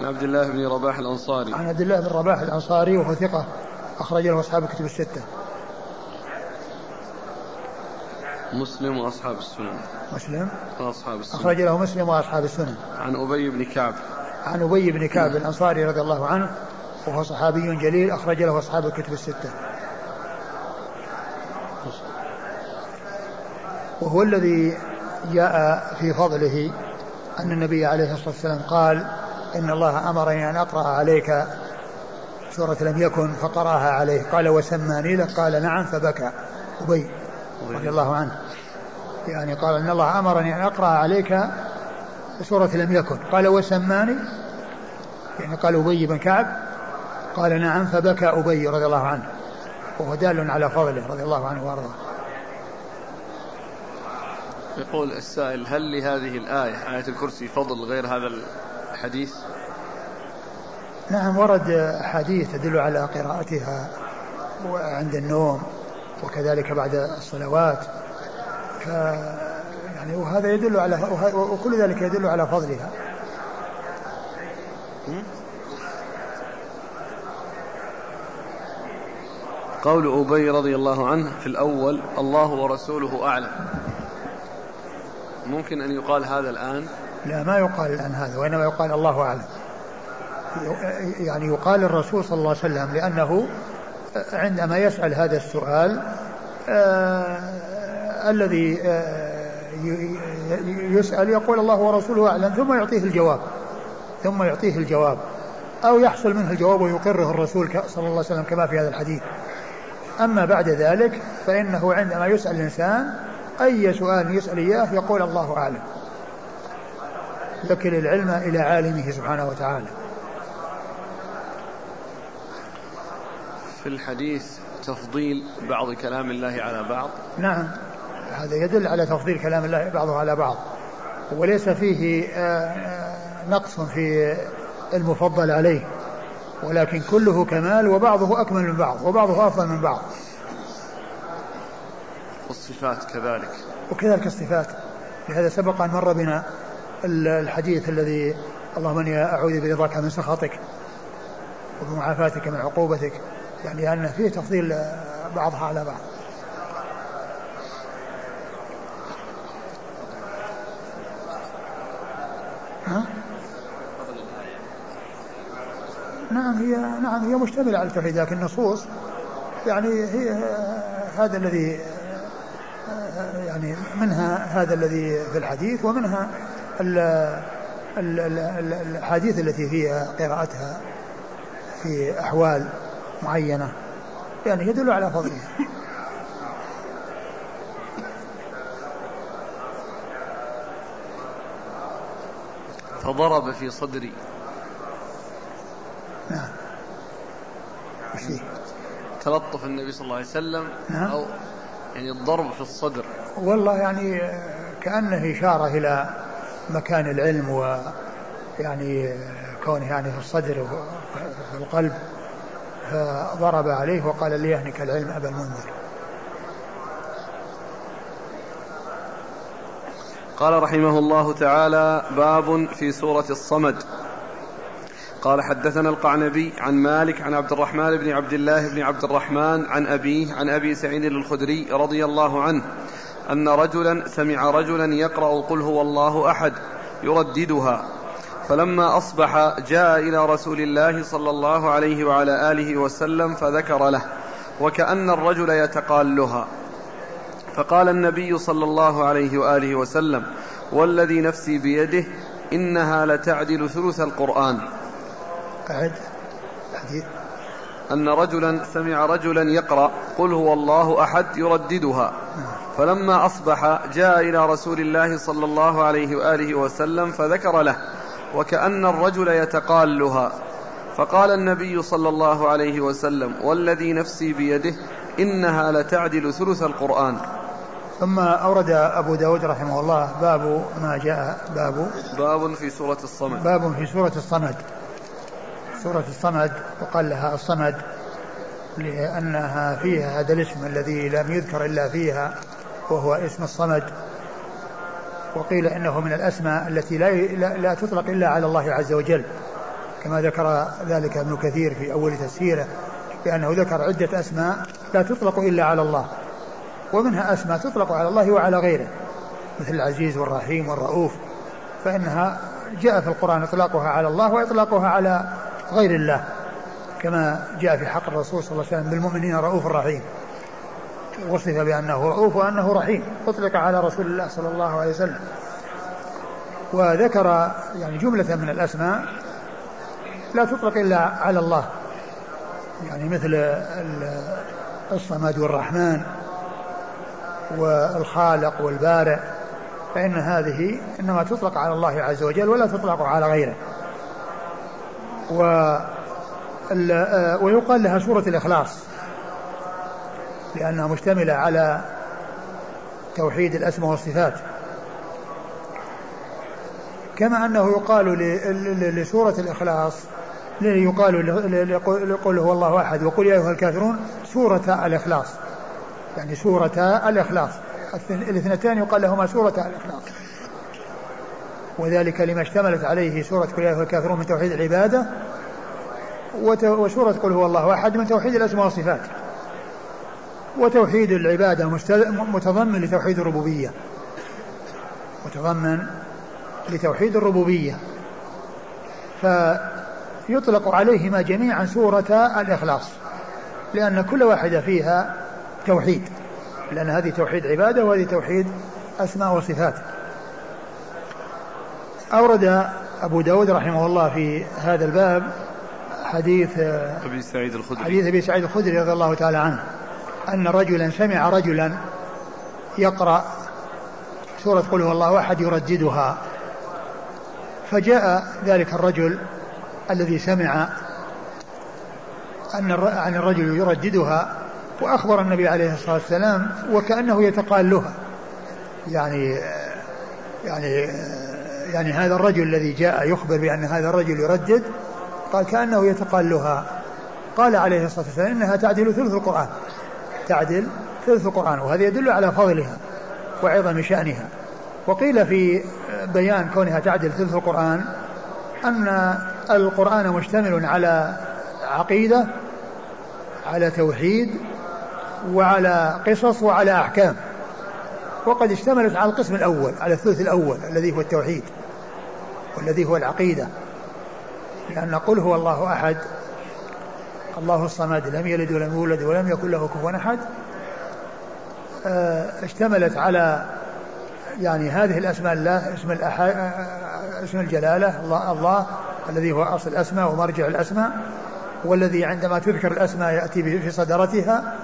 عن عبد الله بن رباح الأنصاري. عن عبد الله بن رباح الأنصاري وهو ثقة أخرج له أصحاب الكتب الستة. مسلم وأصحاب السنن. مسلم؟ وأصحاب السنن. أخرج له مسلم وأصحاب السنن. عن أبي بن كعب. عن أبي بن كعب الأنصاري رضي الله عنه وهو صحابي جليل أخرج له أصحاب الكتب الستة. وهو الذي جاء في فضله أن النبي عليه الصلاة والسلام قال إن الله أمرني أن أقرأ عليك سورة لم يكن فقرأها عليه. قال وسماني لك؟ قال نعم فبكى أبي رضي الله عنه. يعني قال إن الله أمرني أن أقرأ عليك سورة لم يكن. قال وسماني؟ يعني قال أبي بن كعب. قال نعم فبكى أبي رضي الله عنه. وهو دال على فضله رضي الله عنه وأرضاه. يقول السائل هل لهذه الآية آية الكرسي فضل غير هذا الحديث نعم ورد أحاديث تدل على قراءتها عند النوم وكذلك بعد الصلوات. ف يعني وهذا يدل على وكل ذلك يدل على فضلها. قول أبي رضي الله عنه في الأول الله ورسوله أعلم. ممكن أن يقال هذا الآن؟ لا ما يقال الآن هذا وإنما يقال الله أعلم. يعني يقال الرسول صلى الله عليه وسلم لأنه عندما يسأل هذا السؤال آه الذي آه يسأل يقول الله ورسوله أعلم ثم يعطيه الجواب ثم يعطيه الجواب أو يحصل منه الجواب ويقره الرسول صلى الله عليه وسلم كما في هذا الحديث. أما بعد ذلك فإنه عندما يسأل الإنسان أي سؤال يسأل إياه يقول الله أعلم. يكل العلم إلى عالمه سبحانه وتعالى. في الحديث تفضيل بعض كلام الله على بعض؟ نعم. هذا يدل على تفضيل كلام الله بعضه على بعض. وليس فيه نقص في المفضل عليه. ولكن كله كمال وبعضه أكمل من بعض وبعضه أفضل من بعض. والصفات كذلك. وكذلك الصفات. لهذا سبق أن مر بنا الحديث الذي اللهم إني أعوذ برضاك من سخطك وبمعافاتك من عقوبتك يعني أن فيه تفضيل بعضها على بعض ها؟ نعم هي نعم هي مشتملة على التوحيد لكن النصوص يعني هي هذا الذي يعني منها هذا الذي في الحديث ومنها الأحاديث التي فيها قراءتها في أحوال معينة يعني يدل على فضلها فضرب في صدري نعم وش فيه؟ تلطف النبي صلى الله عليه وسلم نعم. أو يعني الضرب في الصدر والله يعني كأنه إشارة إلى مكان العلم و يعني كونه يعني في الصدر وفي القلب فضرب عليه وقال ليهنك العلم أبا المنذر. قال رحمه الله تعالى باب في سورة الصمد. قال حدثنا القعنبي عن مالك عن عبد الرحمن بن عبد الله بن عبد الرحمن عن أبيه عن أبي سعيد الخدري رضي الله عنه أن رجلا سمع رجلا يقرأ قل هو الله أحد يرددها. فلما أصبح جاء إلى رسول الله صلى الله عليه وعلى آله وسلم فذكر له وكأن الرجل يتقالها. فقال النبي صلى الله عليه وآله وسلم والذي نفسي بيده إنها لتعدل ثلث القرآن. أعد حديث أن رجلا سمع رجلا يقرأ قل هو الله أحد يرددها. فلما أصبح جاء إلى رسول الله صلى الله عليه وآله وسلم فذكر له وكأن الرجل يتقالها. فقال النبي صلى الله عليه وسلم والذي نفسي بيده إنها لتعدل ثلث القرآن. ثم أورد أبو داود رحمه الله باب ما جاء باب باب في سورة الصمد. باب في سورة الصمد. سورة الصمد وقال لها الصمد لأنها فيها هذا الاسم الذي لم يذكر إلا فيها وهو اسم الصمد. وقيل إنه من الأسماء التي لا لا تطلق إلا على الله عز وجل. كما ذكر ذلك ابن كثير في أول تفسيره بأنه ذكر عدة أسماء لا تطلق إلا على الله. ومنها أسماء تطلق على الله وعلى غيره مثل العزيز والرحيم والرؤوف. فإنها جاء في القرآن إطلاقها على الله وإطلاقها على غير الله كما جاء في حق الرسول صلى الله عليه وسلم بالمؤمنين رؤوف رحيم. وصف بأنه رؤوف وأنه رحيم. أطلق على رسول الله صلى الله عليه وسلم. وذكر يعني جملة من الأسماء لا تطلق إلا على الله. يعني مثل الصمد والرحمن والخالق والبارئ فإن هذه إنما تطلق على الله عز وجل ولا تطلق على غيره. و ويقال لها سورة الإخلاص لأنها مشتملة على توحيد الأسماء والصفات. كما أنه يقال لسورة الإخلاص يقال لقول هو الله أحد وقل يا أيها الكافرون سورة الإخلاص يعني سورة الإخلاص. الاثنتان يقال لهما سورة الإخلاص. وذلك لما اشتملت عليه سورة يا أيها الكافرون من توحيد العبادة وسورة قل هو الله أحد من توحيد الأسماء والصفات. وتوحيد العبادة متضمن لتوحيد الربوبية. متضمن لتوحيد الربوبية. فيطلق عليهما جميعا سورة الإخلاص لأن كل واحدة فيها توحيد لأن هذه توحيد عبادة وهذه توحيد أسماء وصفات. أورد أبو داود رحمه الله في هذا الباب حديث أبي سعيد الخدري. حديث أبي سعيد الخدري رضي الله تعالى عنه أن رجلا سمع رجلا يقرأ سورة قل هو الله أحد يرددها. فجاء ذلك الرجل الذي سمع أن عن الرجل يرددها وأخبر النبي عليه الصلاة والسلام وكأنه يتقالها. يعني يعني يعني هذا الرجل الذي جاء يخبر بأن هذا الرجل يردد قال كأنه يتقالها قال عليه الصلاة والسلام إنها تعدل ثلث القرآن. تعدل ثلث القرآن وهذا يدل على فضلها وعظم شأنها. وقيل في بيان كونها تعدل ثلث القرآن أن القرآن مشتمل على عقيدة على توحيد وعلى قصص وعلى أحكام. وقد اشتملت على القسم الأول على الثلث الأول الذي هو التوحيد. والذي هو العقيدة. لأن قل هو الله أحد الله الصمد لم يلد ولم يولد ولم يكن له كفوا أحد. آه، اشتملت على يعني هذه الأسماء الله اسم الأحد اسم الجلالة الله, الله الذي هو أصل الأسماء ومرجع الأسماء والذي عندما تذكر الأسماء يأتي في صدرتها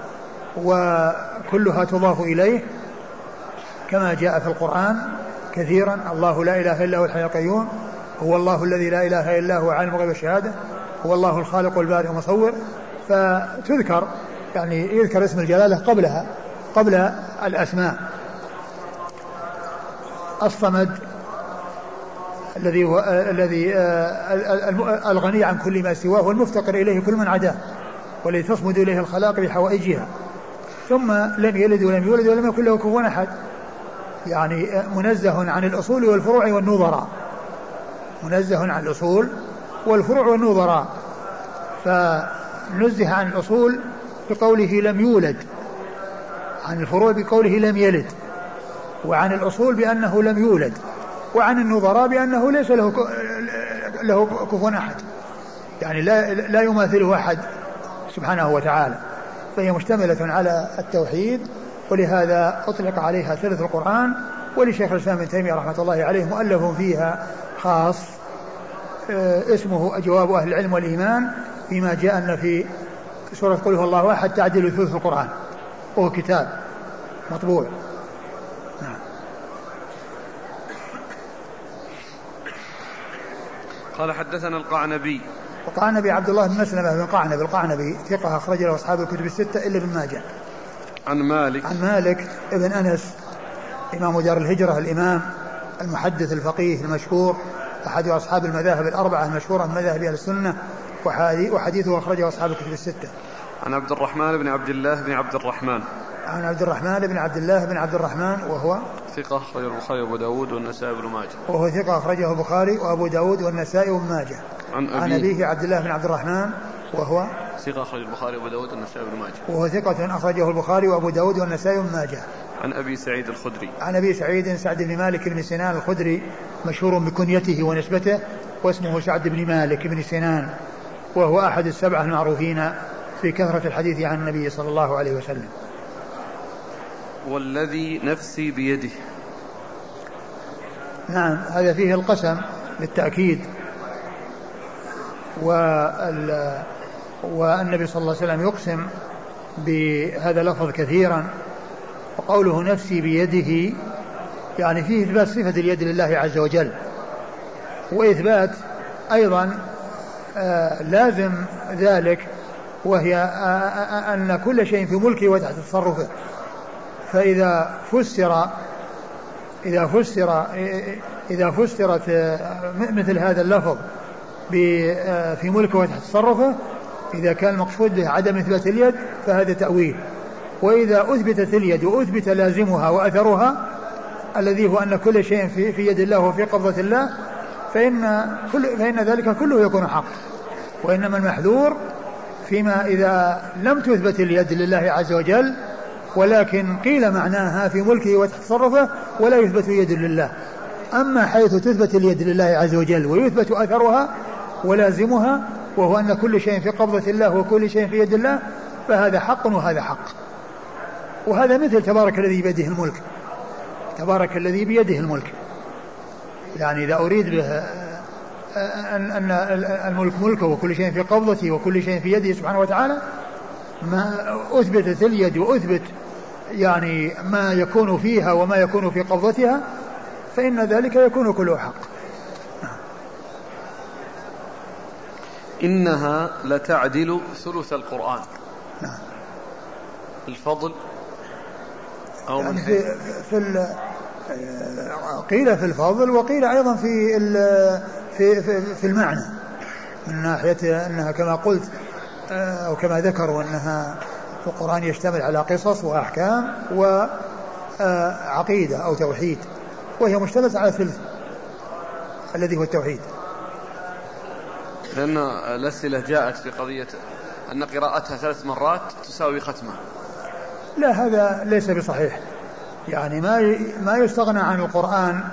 وكلها تضاف إليه كما جاء في القرآن. كثيرا الله لا إله إلا هو الحي القيوم هو الله الذي لا إله إلا هو عالم الغيب والشهادة هو الله الخالق والبارئ المصور فتذكر يعني يذكر اسم الجلالة قبلها قبل الأسماء. الصمد الذي هو الذي آه، الغني عن كل ما سواه والمفتقر إليه كل من عداه والذي تصمد إليه الخلاق بحوائجها. ثم لم يلد ولم يولد ولم يكن له كفوا أحد. يعني منزه عن الأصول والفروع والنظراء منزه عن الأصول والفروع والنظراء فنزه عن الأصول بقوله لم يولد. عن الفروع بقوله لم يلد. وعن الأصول بأنه لم يولد. وعن النظراء بأنه ليس له له كفوا أحد. يعني لا لا يماثله أحد سبحانه وتعالى. فهي مشتملة على التوحيد ولهذا أطلق عليها ثلث القرآن ولشيخ الإسلام ابن تيمية رحمة الله عليه مؤلف فيها خاص آه، اسمه جواب أهل العلم والإيمان فيما جاء أن في سورة قل هو الله أحد تعدل ثلث القرآن. وهو كتاب مطبوع. قال حدثنا القعنبي. القعنبي عبد الله بن مسلمة بن قعنبي القعنبي ثقة أخرج له أصحاب الكتب الستة إلا ابن ماجه. عن مالك. عن مالك ابن أنس إمام دار الهجرة الإمام المحدث الفقيه المشهور أحد أصحاب المذاهب الأربعة المشهورة من مذاهب أهل السنة وحديثه أخرجه أصحاب الكتب الستة. عن عبد الرحمن بن عبد الله بن عبد الرحمن. عن عبد الرحمن بن عبد الله بن عبد الرحمن وهو ثقة أخرجه البخاري وأبو داود والنسائي وابن ماجه. وهو ثقة أخرجه البخاري وأبو داود والنسائي وابن ماجه. عن عن أبيه. أبيه عبد الله بن عبد الرحمن وهو ثقة أخرج البخاري وأبو داود والنسائي بن ماجه. وهو ثقة أخرجه البخاري وأبو داود والنسائي بن ماجه. عن أبي سعيد الخدري. عن أبي سعيد سعد بن مالك بن سنان الخدري مشهور بكنيته ونسبته واسمه سعد بن مالك بن سنان وهو أحد السبعة المعروفين في كثرة الحديث عن النبي صلى الله عليه وسلم. والذي نفسي بيده. نعم هذا فيه القسم بالتأكيد وال والنبي صلى الله عليه وسلم يقسم بهذا اللفظ كثيرا وقوله نفسي بيده يعني فيه إثبات صفة اليد لله عز وجل. وإثبات أيضا آه لازم ذلك وهي آه آه أن كل شيء في ملكه وتحت تصرفه. فإذا فسر إذا فسر إذا فسرت مثل هذا اللفظ في ملكه وتحت تصرفه إذا كان المقصود به عدم إثبات اليد فهذا تأويل. وإذا أثبتت اليد وأثبت لازمها وأثرها الذي هو أن كل شيء في, في يد الله وفي قبضة الله فإن, كل فإن ذلك كله يكون حق. وإنما المحذور فيما إذا لم تثبت اليد لله عز وجل ولكن قيل معناها في ملكه وتصرفه ولا يثبت يد لله. أما حيث تثبت اليد لله عز وجل ويثبت أثرها ولازمها وهو أن كل شيء في قبضة الله وكل شيء في يد الله فهذا حق وهذا حق. وهذا مثل تبارك الذي بيده الملك. تبارك الذي بيده الملك. يعني إذا أريد به أن أن الملك ملكه وكل شيء في قبضته وكل شيء في يده سبحانه وتعالى ما أثبتت اليد وأثبت يعني ما يكون فيها وما يكون في قبضتها فإن ذلك يكون كله حق. إنها لتعدل ثلث القرآن. نعم. الفضل أو يعني في, في قيل في الفضل وقيل أيضا في في في, في المعنى. من ناحية أنها كما قلت أو كما ذكروا أنها في القرآن يشتمل على قصص وأحكام وعقيدة أو توحيد وهي مشتملة على ثلث الذي هو التوحيد. لأن الأسئلة جاءت في قضية أن قراءتها ثلاث مرات تساوي ختمة. لا هذا ليس بصحيح. يعني ما ما يستغنى عن القرآن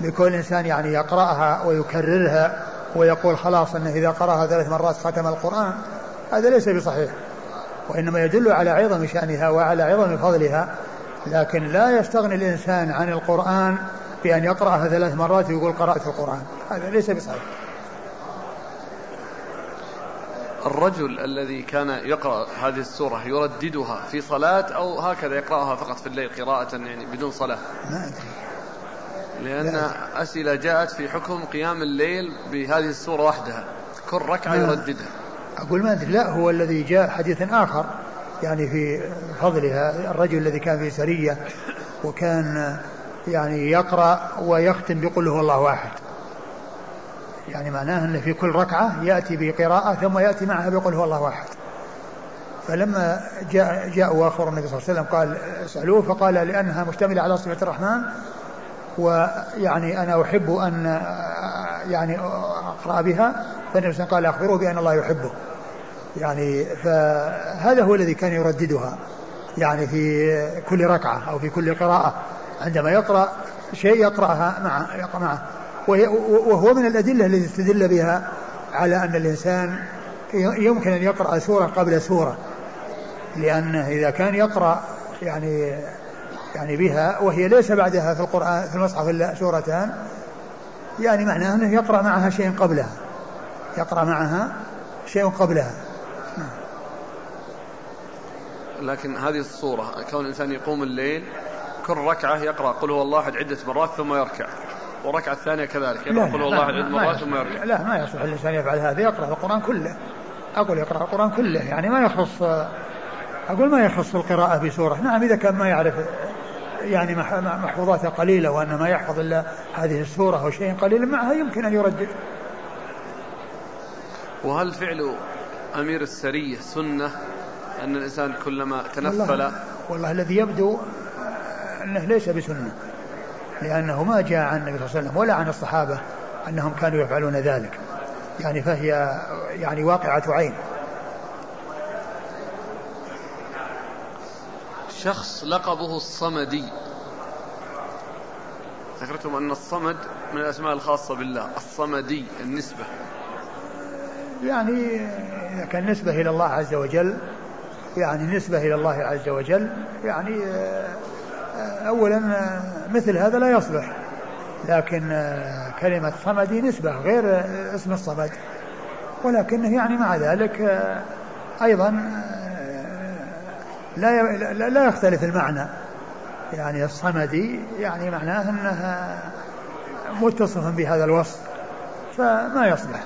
لكل إنسان يعني يقرأها ويكررها ويقول خلاص أنه إذا قرأها ثلاث مرات ختم القرآن. هذا ليس بصحيح. وإنما يدل على عظم شأنها وعلى عظم فضلها. لكن لا يستغني الإنسان عن القرآن بأن يقرأها ثلاث مرات ويقول قرأت القرآن. هذا ليس بصحيح. الرجل الذي كان يقرأ هذه السورة يرددها في صلاة أو هكذا يقرأها فقط في الليل قراءة يعني بدون صلاة؟ ما أدري. لأن لا. أسئلة جاءت في حكم قيام الليل بهذه السورة وحدها. كل ركعة يرددها. أقول ما أدري. لا هو الذي جاء حديث آخر يعني في فضلها الرجل الذي كان في سرية وكان يعني يقرأ ويختم بقل هو الله أحد. يعني معناه أنه في كل ركعة يأتي بقراءة ثم يأتي معها بقل هو الله أحد فلما جاء جاء آخر النبي صلى الله عليه وسلم قال اسألوه فقال لأنها مشتملة على صفة الرحمن ويعني أنا أحب أن يعني أقرأ بها فالنبي صلى الله عليه وسلم قال أخبروه بأن الله يحبه. يعني فهذا هو الذي كان يرددها يعني في كل ركعة أو في كل قراءة. عندما يقرأ شيء يقرأها مع يقرأ معه. وهو من الأدلة التي استدل بها على أن الإنسان يمكن أن يقرأ سورة قبل سورة لأنه إذا كان يقرأ يعني يعني بها وهي ليس بعدها في القرآن في المصحف إلا سورتان يعني معناه أنه يقرأ معها شيء قبلها يقرأ معها شيء قبلها. لكن هذه الصورة كون الإنسان يقوم الليل كل ركعة يقرأ قل هو الله أحد عدة مرات ثم يركع. والركعة الثانية كذلك. يقرأ قل هو الله ما مرات ثم يركع لا ما يصلح الإنسان يفعل هذا يقرأ القرآن كله. أقول يقرأ القرآن كله يعني ما يخص أقول ما يخص القراءة بسورة. نعم إذا كان ما يعرف يعني مح- محفوظاته قليلة وأن ما يحفظ إلا هذه السورة أو شيء قليل معها يمكن أن يردد وهل فعل أمير السرية سنة أن الإنسان كلما تنفل؟ والله, والله الذي يبدو أنه ليس بسنة. لأنه ما جاء عن النبي صلى الله عليه وسلم ولا عن الصحابة أنهم كانوا يفعلون ذلك. يعني فهي يعني واقعة عين. شخص لقبه الصمدي. ذكرتم أن الصمد من الأسماء الخاصة بالله الصمدي النسبة. يعني إذا كان نسبة إلى الله عز وجل يعني نسبة إلى الله عز وجل يعني آه، أولا آه، مثل هذا لا يصلح. لكن آه، كلمة صمدي نسبة غير اسم الصمد. ولكنه يعني مع ذلك أيضا لا لا يختلف المعنى. يعني الصمدي يعني معناه انه متصف بهذا الوصف فما يصلح.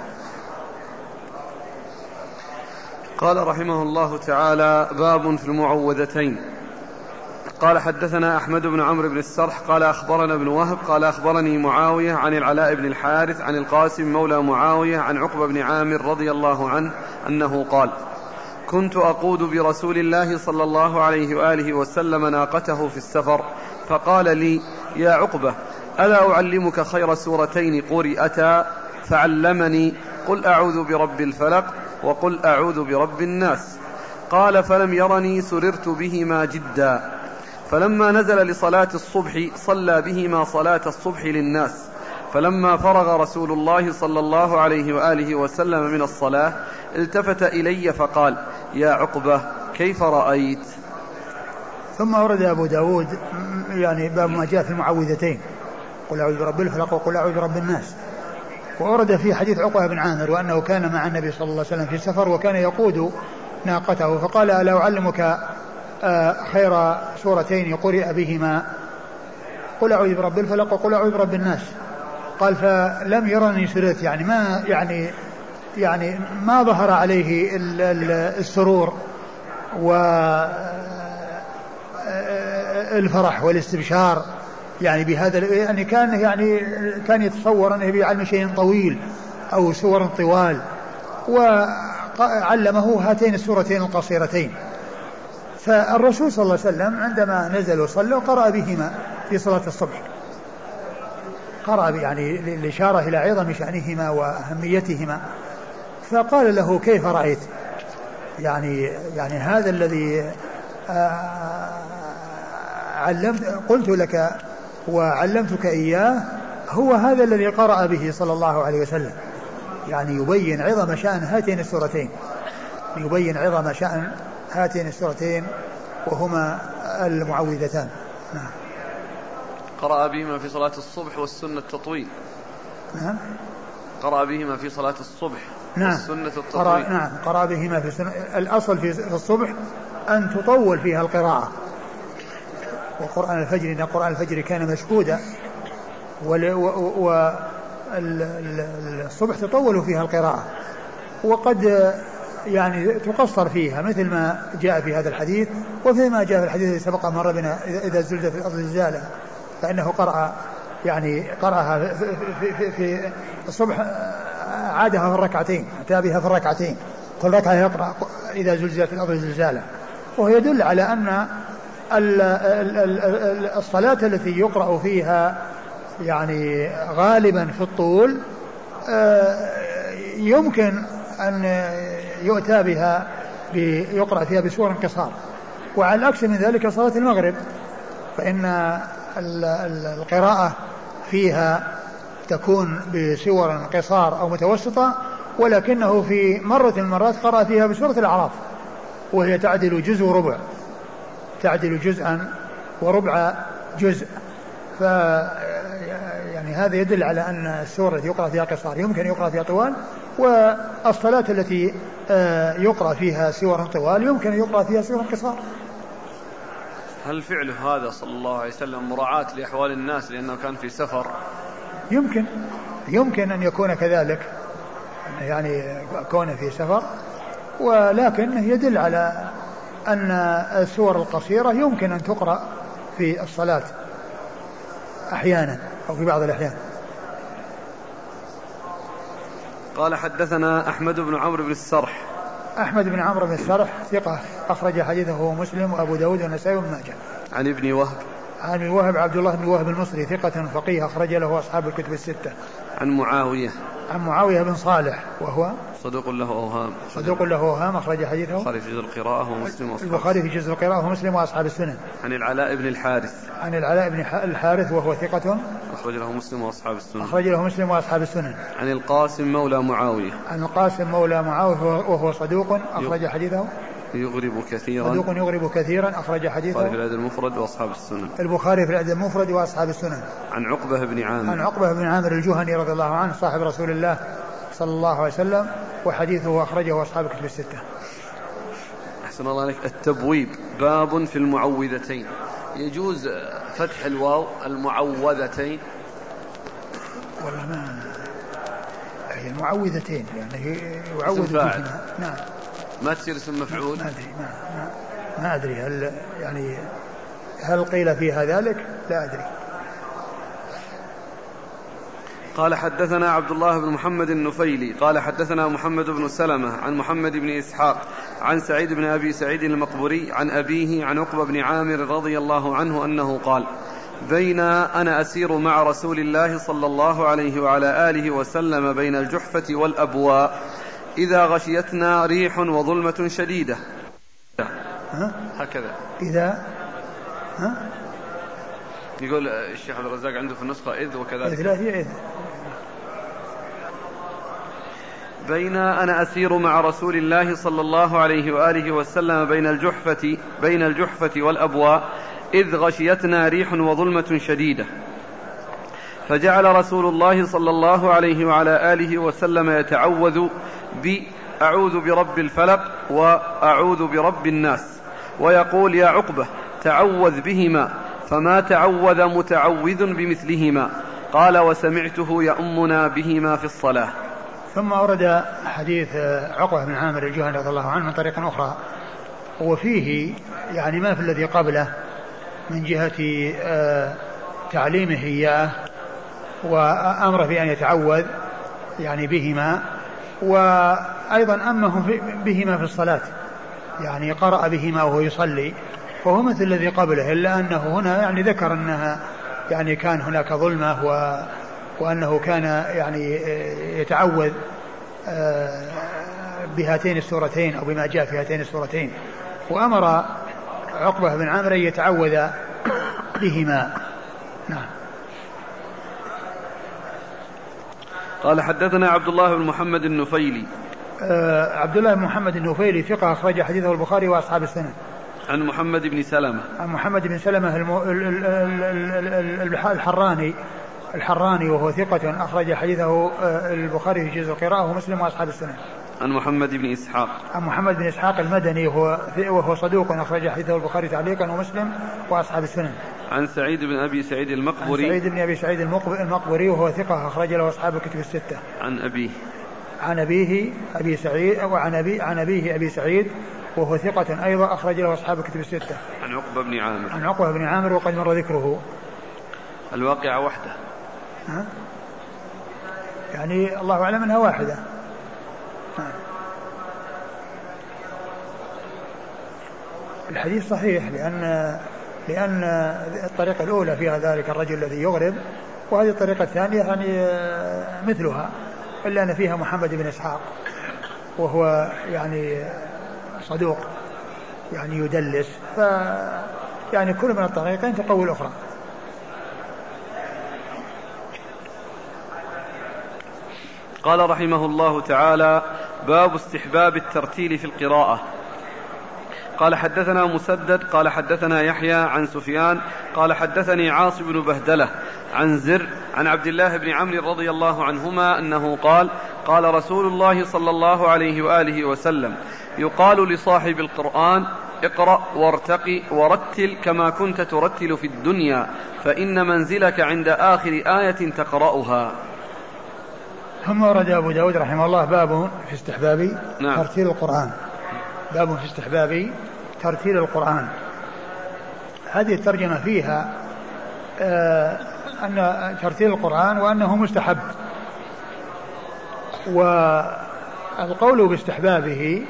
قال رحمه الله تعالى باب في المعوذتين. قال حدثنا أحمد بن عمرو بن السرح قال أخبرنا ابن وهب قال أخبرني معاوية عن العلاء بن الحارث عن القاسم مولى معاوية عن عقبة بن عامر رضي الله عنه أنه قال كنت أقود برسول الله صلى الله عليه وآله وسلم ناقته في السفر فقال لي يا عقبة ألا أعلمك خير سورتين قرئتا؟ فعلمني قل أعوذ برب الفلق وقل أعوذ برب الناس قال فلم يرني سررت بهما جدا فلما نزل لصلاة الصبح صلى بهما صلاة الصبح للناس. فلما فرغ رسول الله صلى الله عليه وآله وسلم من الصلاة التفت إلي فقال يا عقبة كيف رأيت؟ ثم ورد أبو داود يعني باب ما جاء في المعوذتين. قل أعوذ برب الفلق وقل أعوذ برب الناس. وورد في حديث عقبة بن عامر وأنه كان مع النبي صلى الله عليه وسلم في سفر وكان يقود ناقته فقال ألا أعلمك خير سورتين قرئ بهما. قل أعوذ برب الفلق وقل أعوذ برب الناس. قال فلم يرني سرت يعني ما يعني يعني ما ظهر عليه السرور و الفرح والاستبشار. يعني بهذا يعني كان يعني كان يتصور أنه بيعلم شيء طويل أو سور طوال. وعلمه هاتين السورتين القصيرتين. فالرسول صلى الله عليه وسلم عندما نزل وصلى قرأ بهما في صلاة الصبح. قرأ يعني الإشارة إلى عظم شأنهما وأهميتهما. فقال له كيف رأيت؟ يعني يعني هذا الذي آه، علمت قلت لك وعلمتك إياه هو هذا الذي قرأ به صلى الله عليه وسلم. يعني يبين عظم شأن هاتين السورتين. يبين عظم شأن هاتين السورتين وهما المعوذتان. نعم. قرأ بهما في صلاة الصبح والسنة التطويل. نعم. قرأ بهما في صلاة الصبح نعم. والسنة التطويل. قرأ نعم. قرأ بهما في السنة الأصل في الصبح أن تطول فيها القراءة. وقرآن الفجر إن قرآن الفجر كان مشهودا والصبح تطول فيها القراءة. وقد يعني تقصر فيها مثل ما جاء في هذا الحديث وفي ما جاء في الحديث الذي سبق مر بنا إذا زلزلت الأرض زلزالا فإنه قرأ يعني قرأها في, في, في, في الصبح عادها في الركعتين أتى بها في الركعتين كل ركعة يقرأ إذا زلزلت الأرض زلزالا. وهو يدل على أن الصلاة التي يقرأ فيها يعني غالبا في الطول آه، يمكن أن يؤتى بها يقرأ فيها بسور انقصار وعلى العكس من ذلك صلاة المغرب. فإن القراءة فيها تكون بسور قصار أو متوسطة ولكنه في مرة من المرات قرأ فيها بسورة الأعراف وهي تعدل جزء وربع. تعدل جزءا وربع جزء. ف يعني هذا يدل على أن السوره التي يقرأ فيها قصار يمكن يقرأ فيها طوال والصلاة التي آه، يقرأ فيها سور طوال يمكن أن يقرأ فيها سور قصار. هل فعله هذا صلى الله عليه وسلم مراعاة لأحوال الناس لأنه كان في سفر يمكن يمكن أن يكون كذلك يعني كونه في سفر ولكن يدل على أن السور القصيرة يمكن أن تقرأ في الصلاة أحيانا أو في بعض الأحيان قال حدثنا أحمد بن عمرو بن السرح. أحمد بن عمرو بن السرح ثقة أخرج حديثه مسلم وأبو داود والنسائي وابن ماجه. عن ابن وهب. عن ابن وهب عبد الله بن وهب المصري ثقة فقيه أخرج له أصحاب الكتب الستة. عن معاوية. عن معاوية بن صالح وهو صدوق له أوهام. صدوق له أوهام أخرج حديثه. البخاري في جزء القراءة ومسلم وأصحاب البخاري في جزء القراءة ومسلم وأصحاب السنن. عن العلاء بن الحارث. عن العلاء بن الحارث وهو ثقة. أخرج له مسلم وأصحاب السنن. أخرج له مسلم وأصحاب السنن. عن القاسم مولى معاوية. عن القاسم مولى معاوية وهو صدوق أخرج حديثه. يغرب كثيرا. صدوق يغرب كثيرا أخرج حديثه. البخاري في الأدب المفرد وأصحاب السنن. البخاري في الأدب المفرد وأصحاب السنن. عن عقبة بن عامر. عن عقبة بن عامر الجهني رضي الله عنه صاحب رسول الله صلى الله عليه وسلم وحديثه أخرجه أصحاب الكتب الستة. أحسن الله عليك. التبويب. باب في المعوذتين. يجوز فتح الواو المعوذتين. والله ما هي المعوذتين يعني يعوذ. بهما. نعم. ما تصير اسم مفعول؟ ما أدري ما, ما, ما أدري. هل يعني هل قيل فيها ذلك؟ لا أدري. قال حدثنا عبد الله بن محمد النفيلي قال حدثنا محمد بن سلمة عن محمد بن إسحاق عن سعيد بن أبي سعيد المقبوري عن أبيه عن عقبة بن عامر رضي الله عنه أنه قال بين أنا أسير مع رسول الله صلى الله عليه وعلى آله وسلم بين الجحفة والأبواء إذا غشيتنا ريح وظلمة شديدة. ها؟ هكذا. إذا؟ ها؟ يقول الشيخ عبد الرزاق عنده في النسخة إذ وكذلك. إذ لا هي إذ. بين أنا أسير مع رسول الله صلى الله عليه وآله وسلم بين الجحفة بين الجحفة والأبواء إذ غشيتنا ريح وظلمة شديدة. فجعل رسول الله صلى الله عليه وعلى آله وسلم يتعوذ بأعوذ برب الفلق وأعوذ برب الناس. ويقول يا عقبة تعوذ بهما فما تعوذ متعوذ بمثلهما. قال وسمعته يأمنا بهما في الصلاة. ثم أورد حديث عقبة بن عامر الجهني رضي الله عنه من طريق أخرى. وفيه يعني ما في الذي قبله من جهة آه، تعليمه إياه. وأمره بأن يتعوذ يعني بهما وأيضا أمه بهما في الصلاة يعني قرأ بهما وهو يصلي وهو مثل الذي قبله إلا أنه هنا يعني ذكر أنها يعني كان هناك ظلمة و وأنه كان يعني يتعوذ آه، بهاتين السورتين أو بما جاء في هاتين السورتين وأمر عقبة بن عامر أن يتعوذ بهما. نعم. قال حدثنا عبد الله بن محمد النفيلي. آه، عبد الله بن محمد النوفيلي ثقة أخرج حديثه البخاري وأصحاب السنة. عن محمد بن سلمة. عن محمد بن سلمة المو... ال- ال- ال- ال- ال- الحراني الحراني وهو ثقة أخرج حديثه آه، البخاري في جزء القراءة ومسلم وأصحاب السنة. عن محمد بن إسحاق. عن محمد بن إسحاق المدني وهو وهو صدوق أخرج حديثه البخاري تعليقا ومسلم وأصحاب السنن عن سعيد بن أبي سعيد عن المقبري سعيد بن أبي سعيد المقب- المقبري وهو ثقة أخرج له أصحاب الكتب الستة. عن أبيه. عن أبيه أبي سعيد وعن أبي عن أبيه أبي سعيد وهو ثقة أيضا أخرج له أصحاب الكتب الستة. عن عقبة بن عامر. عن عقبة بن عامر وقد مر ذكره. الواقعة وحده ها؟ يعني الله أعلم أنها واحدة. ها. الحديث صحيح لأن لأن الطريقة الأولى فيها ذلك الرجل الذي يغرب وهذه الطريقة الثانية يعني آه، مثلها إلا أن فيها محمد بن إسحاق وهو يعني صدوق يعني يدلس ف يعني كل من الطريقين تقوي الأخرى قال رحمه الله تعالى باب استحباب الترتيل في القراءة. قال حدثنا مسدد قال حدثنا يحيى عن سفيان قال حدثني عاصم بن بهدلة عن زر عن عبد الله بن عمرو رضي الله عنهما أنه قال قال رسول الله صلى الله عليه وآله وسلم يقال لصاحب القرآن اقرأ وارتقي ورتل كما كنت ترتل في الدنيا فإن منزلك عند آخر آية تقرأها ثم ورد أبو داود رحمه الله باب في استحباب نعم. ترتيل القرآن باب في استحباب ترتيل القرآن. هذه الترجمة فيها آه أن ترتيل القرآن وأنه مستحب. والقول باستحبابه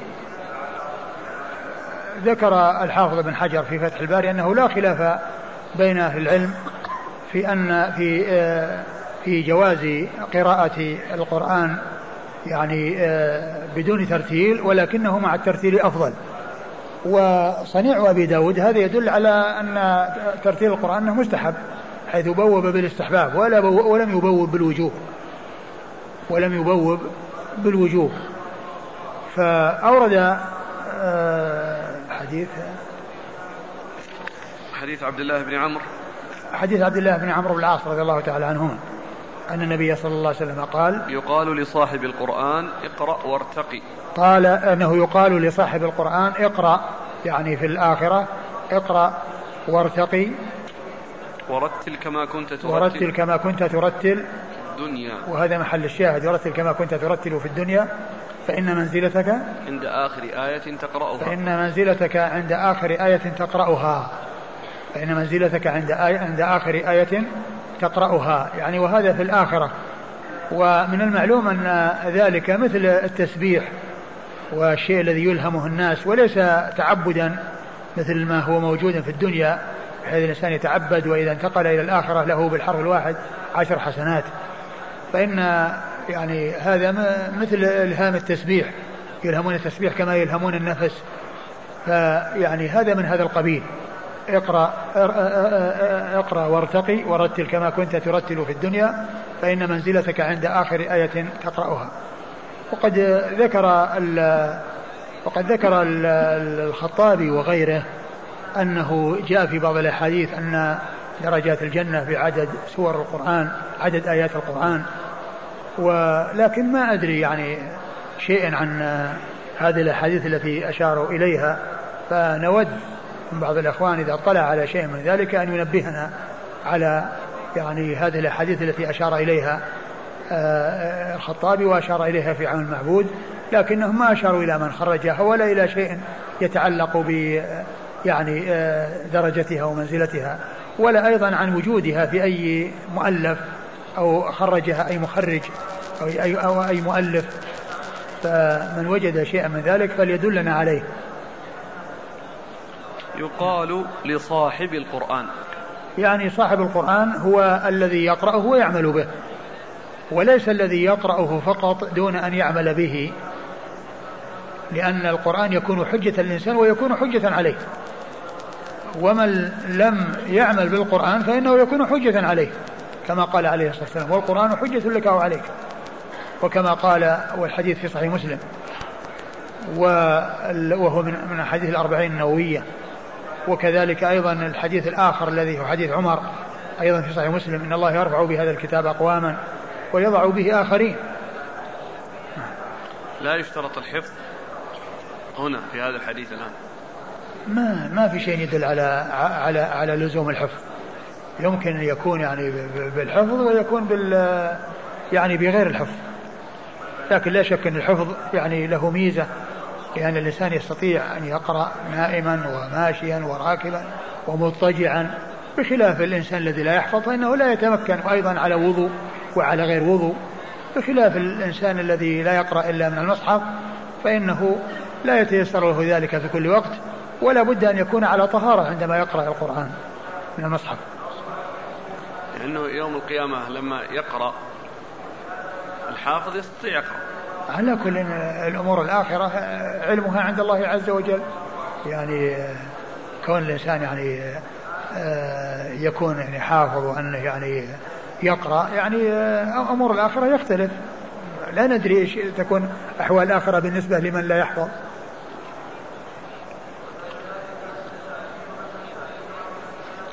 ذكر الحافظ بن حجر في فتح الباري أنه لا خلاف بين أهل العلم في أن في آه في في جواز قراءة القرآن يعني آه، بدون ترتيل ولكنه مع الترتيل أفضل. وصنيع أبي داود هذا يدل على أن ترتيل القرآن أنه مستحب حيث بوب بالاستحباب ولا بو ولم يبوب بالوجوب ولم يبوب بالوجوب فأورد آه، حديث حديث عبد الله بن عمرو. حديث عبد الله بن عمرو بن العاص رضي الله تعالى عنهما. أن النبي صلى الله عليه وسلم قال يقال لصاحب القرآن اقرأ وارتقي. قال أنه يقال لصاحب القرآن اقرأ يعني في الآخرة اقرأ وارتقي. ورتل كما كنت ترتل. ورتل كما كنت ترتل. الدنيا وهذا محل الشاهد ورتل كما كنت ترتل في الدنيا. فإن منزلتك عند آخر آية تقرأها. فإن منزلتك عند آخر آية تقرأها. فإن منزلتك عند آية عند آخر آية تقرأها. يعني وهذا في الآخرة. ومن المعلوم أن ذلك مثل التسبيح والشيء الذي يلهمه الناس وليس تعبدا مثل ما هو موجود في الدنيا بحيث الإنسان يتعبد وإذا انتقل إلى الآخرة له بالحرف الواحد عشر حسنات. فإن يعني هذا مثل إلهام التسبيح. يلهمون التسبيح كما يلهمون النفس. فيعني هذا من هذا القبيل. اقرأ اقرأ وارتقي ورتل كما كنت ترتل في الدنيا فإن منزلتك عند آخر آية تقرأها. وقد ذكر وقد ذكر الخطابي وغيره أنه جاء في بعض الأحاديث أن درجات الجنة بعدد سور القرآن عدد آيات القرآن. ولكن ما أدري يعني شيئا عن هذه الأحاديث التي أشاروا إليها فنود من بعض الإخوان إذا اطلع على شيء من ذلك أن ينبهنا على يعني هذه الأحاديث التي أشار إليها آه، الخطابي وأشار إليها في عام المعبود لكنهم ما أشاروا إلى من خرجها ولا إلى شيء يتعلق ب يعني آه، درجتها ومنزلتها ولا أيضا عن وجودها في أي مؤلف أو خرجها أي مخرج أو أي, أو أي مؤلف فمن وجد شيئا من ذلك فليدلنا عليه. يقال لصاحب القرآن. يعني صاحب القرآن هو الذي يقرأه ويعمل به وليس الذي يقرأه فقط دون أن يعمل به لأن القرآن يكون حجة للإنسان ويكون حجة عليه. ومن لم يعمل بالقرآن فإنه يكون حجة عليه كما قال عليه الصلاة والسلام والقرآن حجة لك أو عليك. وكما قال والحديث في صحيح مسلم وهو من من حديث الأربعين النووية. وكذلك أيضا الحديث الآخر الذي هو حديث عمر أيضا في صحيح مسلم إن الله يرفع بهذا الكتاب أقواما ويضع به آخرين. لا يشترط الحفظ هنا في هذا الحديث الآن. ما ما في شيء يدل على على على لزوم الحفظ. يمكن أن يكون يعني بالحفظ ويكون بال يعني بغير الحفظ. لكن لا شك أن الحفظ يعني له ميزة. لأن الإنسان يستطيع أن يقرأ نائما وماشيا وراكبا ومضطجعا. بخلاف الإنسان الذي لا يحفظ فإنه لا يتمكن أيضا على وضوء وعلى غير وضوء. بخلاف الإنسان الذي لا يقرأ إلا من المصحف فإنه لا يتيسر له ذلك في كل وقت ولا بد أن يكون على طهارة عندما يقرأ القرآن من المصحف. لأنه يوم القيامة لما يقرأ الحافظ يستطيع يقرأ. على كل الأمور الآخرة علمها عند الله عز وجل. يعني كون الإنسان يعني آه، يكون يعني حافظ وأنه يعني يقرأ يعني آه، أمور الآخرة يختلف. لا ندري إيش تكون أحوال الآخرة بالنسبة لمن لا يحفظ.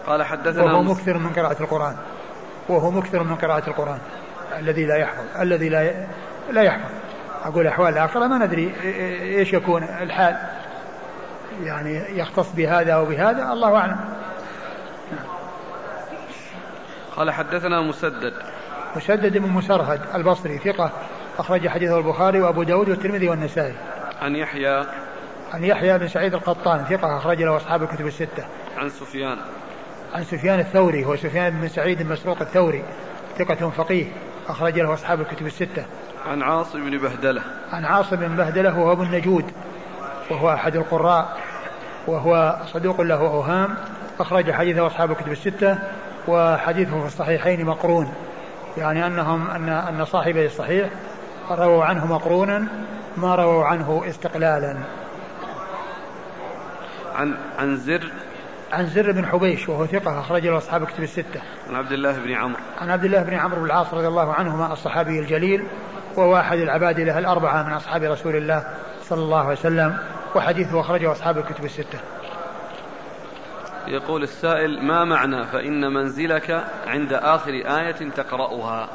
قال حدثنا وهو مكثر من قراءة القرآن. وهو مكثر من قراءة القرآن. الذي لا يحفظ. الذي لا لا يحفظ. أقول أحوال الآخرة ما ندري إيش يكون الحال. يعني يختص بهذا أو بهذا الله أعلم. قال حدثنا مسدد. مسدد بن مسرهد البصري ثقة أخرج حديثه البخاري وأبو داود والترمذي والنسائي. عن يحيى. عن يحيى بن سعيد القطان ثقة أخرج له أصحاب الكتب الستة. عن سفيان. عن سفيان الثوري هو سفيان بن سعيد المسروق الثوري ثقة فقيه أخرج له أصحاب الكتب الستة. عن عاصم بن بهدلة. عن عاصم بن بهدلة وهو ابن نجود وهو أحد القراء وهو صدوق له أوهام أخرج حديثه أصحاب الكتب الستة وحديثه في الصحيحين مقرون. يعني أنهم أن أن صاحبي الصحيح رووا عنه مقرونا ما رووا عنه استقلالا. عن عن زر. عن زر بن حبيش وهو ثقة أخرج له أصحاب كتب الستة. عن عبد الله بن عمرو. عن عبد الله بن عمرو بن العاص رضي الله عنهما الصحابي الجليل وهو أحد العباد له الأربعة من أصحاب رسول الله صلى الله عليه وسلم وحديثه أخرجه أصحاب الكتب الستة. يقول السائل ما معنى؟ فإن منزلك عند آخر آية تقرأها.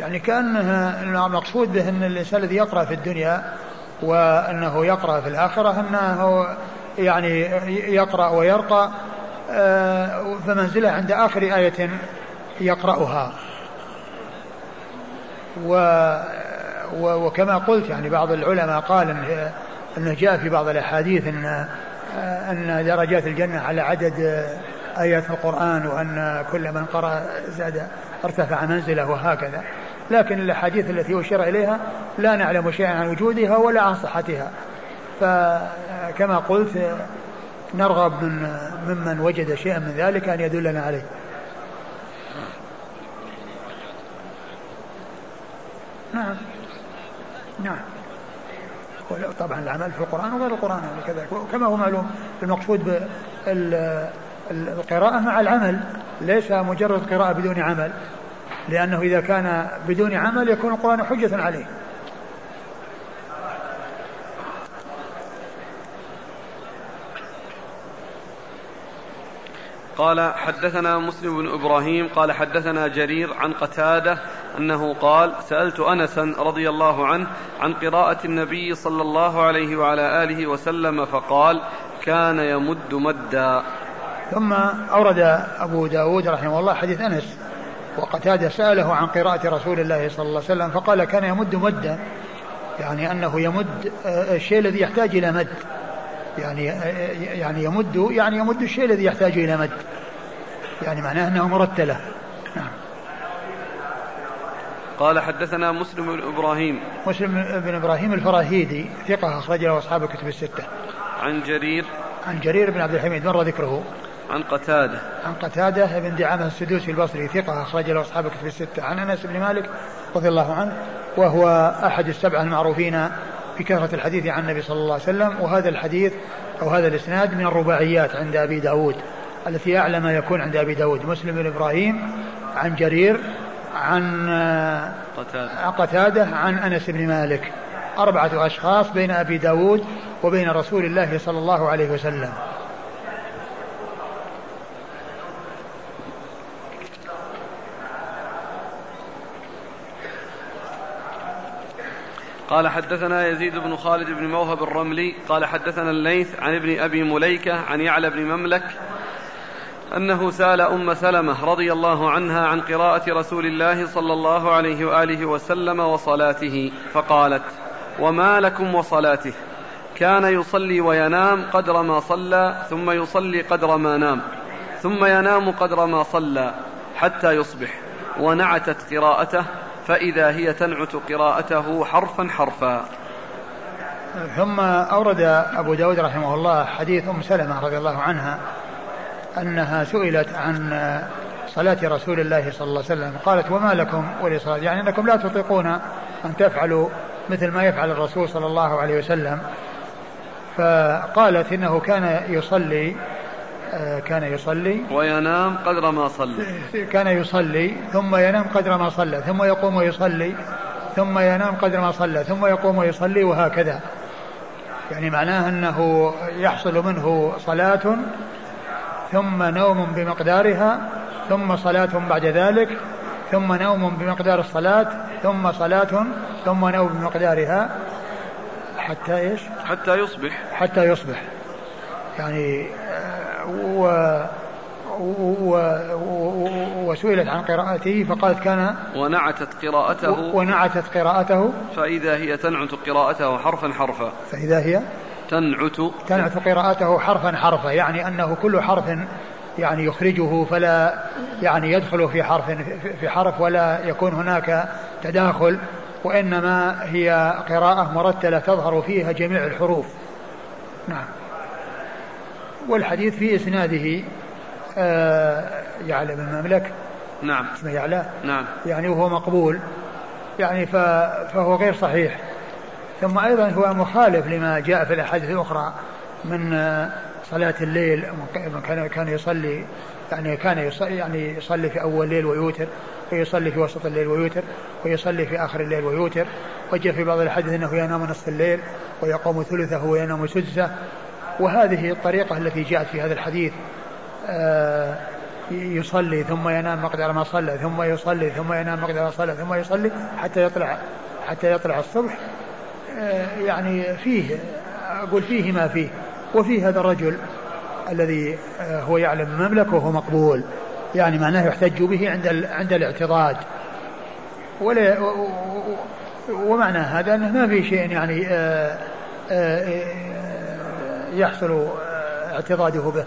يعني كأنه المقصود به أن الإنسان الذي يقرأ في الدنيا وأنه يقرأ في الآخرة أنه يعني يقرأ ويرقى آه، فمنزله عند آخر آية يقرأها. و وكما قلت يعني بعض العلماء قال إنه جاء في بعض الأحاديث ان إن درجات الجنة على عدد آيات القرآن وأن كل من قرأ زاد ارتفع منزله وهكذا. لكن الأحاديث التي اشير إليها لا نعلم شيئا عن وجودها ولا عن صحتها. فكما قلت نرغب من ممن وجد شيئا من ذلك أن يدلنا عليه. نعم. نعم. طبعا العمل في القرآن وغير القرآن يعني كذا. كما هو معلوم المقصود بالقراءة مع العمل ليس مجرد قراءة بدون عمل. لأنه إذا كان بدون عمل يكون القرآن حجة عليه. قال حدثنا مسلم بن إبراهيم قال حدثنا جرير عن قتادة أنه قال سألت انسا رضي الله عنه عن قراءة النبي صلى الله عليه وعلى آله وسلم فقال كان يمد مدا. ثم أورد أبو داود رحمه الله حديث أنس وقتادة سأله عن قراءة رسول الله صلى الله عليه وسلم فقال كان يمد مدا. يعني أنه يمد آه، الشيء الذي يحتاج إلى مد. يعني يعني يمد يعني يمد الشيء الذي يحتاج إلى مد. يعني معناه أنه مرتلة. نعم قال حدثنا مسلم بن إبراهيم. مسلم بن إبراهيم الفراهيدي ثقة أخرج له أصحاب الكتب الستة. عن جرير. عن جرير بن عبد الحميد مر ذكره؟ عن قتادة. عن قتادة بن دعامة السدوسي البصري ثقة أخرج له أصحاب الكتب الستة. عن أنس بن مالك رضي الله عنه وهو أحد السبعة المعروفين بكثرة الحديث عن النبي صلى الله عليه وسلم وهذا الحديث أو هذا الإسناد من الرباعيات عند أبي داود التي أعلى ما يكون عند أبي داود. مسلم بن إبراهيم عن جرير عن قتادة, عن أنس بن مالك. أربعة أشخاص بين أبي داود وبين رسول الله صلى الله عليه وسلم. قال حدثنا يزيد بن خالد بن موهب الرملي قال حدثنا الليث عن ابن أبي مليكة عن يعلى بن مملك أنه سأل أم سلمة رضي الله عنها عن قراءة رسول الله صلى الله عليه وآله وسلم وصلاته فقالت وما لكم وصلاته؟ كان يصلي وينام قدر ما صلى ثم يصلي قدر ما نام ثم ينام قدر ما صلى حتى يصبح ونعتت قراءته فإذا هي تنعت قراءته حرفا حرفا. ثم أورد أبو داود رحمه الله حديث أم سلمة رضي الله عنها أنها سئلت عن صلاة رسول الله صلى الله عليه وسلم قالت وما لكم ولصلاة؟ يعني أنكم لا تطيقون أن تفعلوا مثل ما يفعل الرسول صلى الله عليه وسلم. فقالت إنه كان يصلي آه، كان يصلي. وينام قدر ما صلى. كان يصلي ثم ينام قدر ما صلى ثم يقوم ويصلي ثم ينام قدر ما صلى ثم يقوم ويصلي وهكذا. يعني معناه أنه يحصل منه صلاة ثم نوم بمقدارها ثم صلاة بعد ذلك ثم نوم بمقدار الصلاة ثم صلاة ثم نوم بمقدارها حتى إيش؟ حتى يصبح. حتى يصبح. يعني و و وسئلت عن قراءته فقالت كان ونعتت قراءته. ونعتت قراءته. فإذا هي تنعت قراءته حرفا حرفا. فإذا هي تنعت. تنعت قراءته حرفا حرفا يعني أنه كل حرف يعني يخرجه فلا يعني يدخل في حرف في حرف ولا يكون هناك تداخل وإنما هي قراءة مرتلة تظهر فيها جميع الحروف. نعم. والحديث في إسناده آه يعلم المملك. نعم. اسمه يعلى. نعم. يعني وهو مقبول. يعني فهو غير صحيح. ثم أيضا هو مخالف لما جاء في الأحاديث الأخرى من صلاة الليل كان كان يصلي يعني كان يصلي يعني يصلي في أول الليل ويوتر ويصلي في وسط الليل ويوتر ويصلي في آخر الليل ويوتر. وجاء في بعض الحديث أنه ينام نصف الليل ويقوم ثلثه وينام سدسه. وهذه الطريقة التي جاءت في هذا الحديث آه يصلي ثم ينام مقدار ما صلى ثم يصلي ثم ينام مقدار ما صلى ثم يصلي حتى يطلع حتى يطلع الصبح آه يعني فيه أقول فيه ما فيه. وفي هذا الرجل الذي آه، هو يعلم المملكة وهو مقبول. يعني معناه يحتج به عند عند الاعتراض ولا ومعنى هذا أنه ما في شيء يعني آه، آه، يحصل اعتراضه به.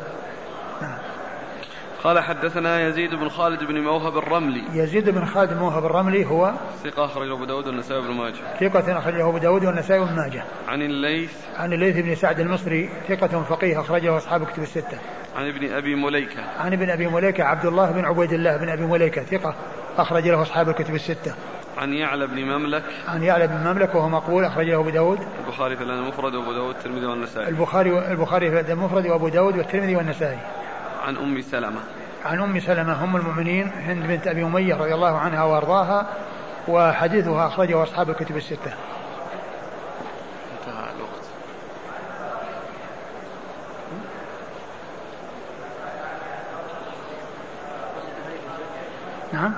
قال حدثنا يزيد بن خالد بن موهب الرملي. يزيد بن خالد بن موهب الرملي هو ثقة أخرجه أبو داود والنسائي بن ماجه. ثقة أخرجه أبو داود والنسائي بن ماجه. عن الليث. عن الليث بن سعد المصري ثقة فقيه أخرجه أصحاب كتب الستة. عن ابن أبي مليكة. عن ابن أبي مليكة عبد الله بن عبيد الله بن أبي مليكة ثقة أخرج له أصحاب الكتب الستة. عن يعلى بن مملك. عن يعلى بن مملك وهو مقبول أخرجه أبو داود. البخاري في المفرد وأبو داود والترمذي والنسائي. البخاري البخاري في المفرد وأبو داود والترمذي والنسائي. عن أم سلمة عن أم سلمة ام المؤمنين هند بنت أبي أمية رضي الله عنها وأرضاها وحديثها أخرجه أصحاب الكتب الستة. انتهى الوقت. نعم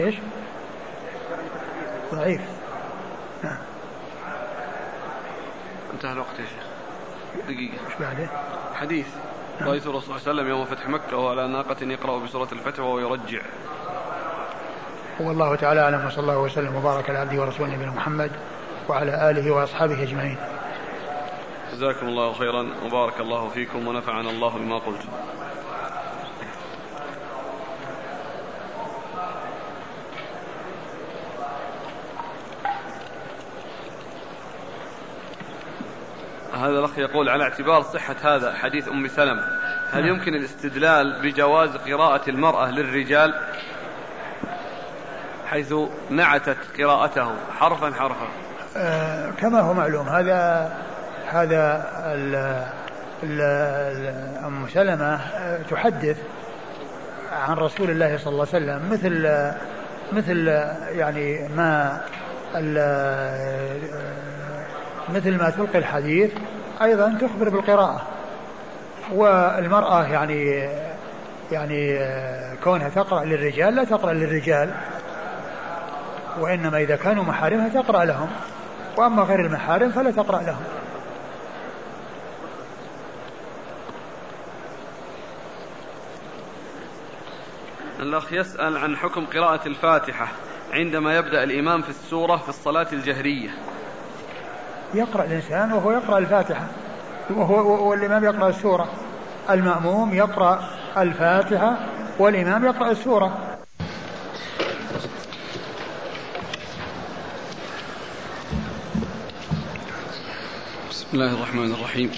إيش؟ ضعيف نعم انتهى الوقت يا شيخ دقيقة إيش بعده؟ حديث رأيت الرسول صلى الله عليه وسلم يوم فتح مكة وهو على ناقة يقرأ بسورة الفتح وهو يرجع. والله تعالى أعلم وصلى الله وسلم وبارك على عبده ورسوله نبينا محمد وعلى آله وأصحابه أجمعين. جزاكم الله خيرا وبارك الله فيكم ونفعنا الله بما قلتم. هذا الأخ يقول على اعتبار صحة هذا حديث أم سلمة هل يمكن الاستدلال بجواز قراءة المرأة للرجال؟ حيث نعتت قراءته حرفا حرفا. آه كما هو معلوم هذا هذا ال ال أم سلمة آه، تحدث عن رسول الله صلى الله عليه وسلم مثل مثل يعني ما آه، مثل ما تلقي الحديث أيضا تخبر بالقراءة. والمرأة يعني يعني كونها تقرأ للرجال لا تقرأ للرجال. وإنما إذا كانوا محارمها تقرأ لهم. وأما غير المحارم فلا تقرأ لهم. الأخ يسأل عن حكم قراءة الفاتحة عندما يبدأ الإمام في السورة في الصلاة الجهرية. يقرأ الإنسان وهو يقرأ الفاتحة وهو والإمام يقرأ السورة. المأموم يقرأ الفاتحة والإمام يقرأ السورة. بسم الله الرحمن الرحيم.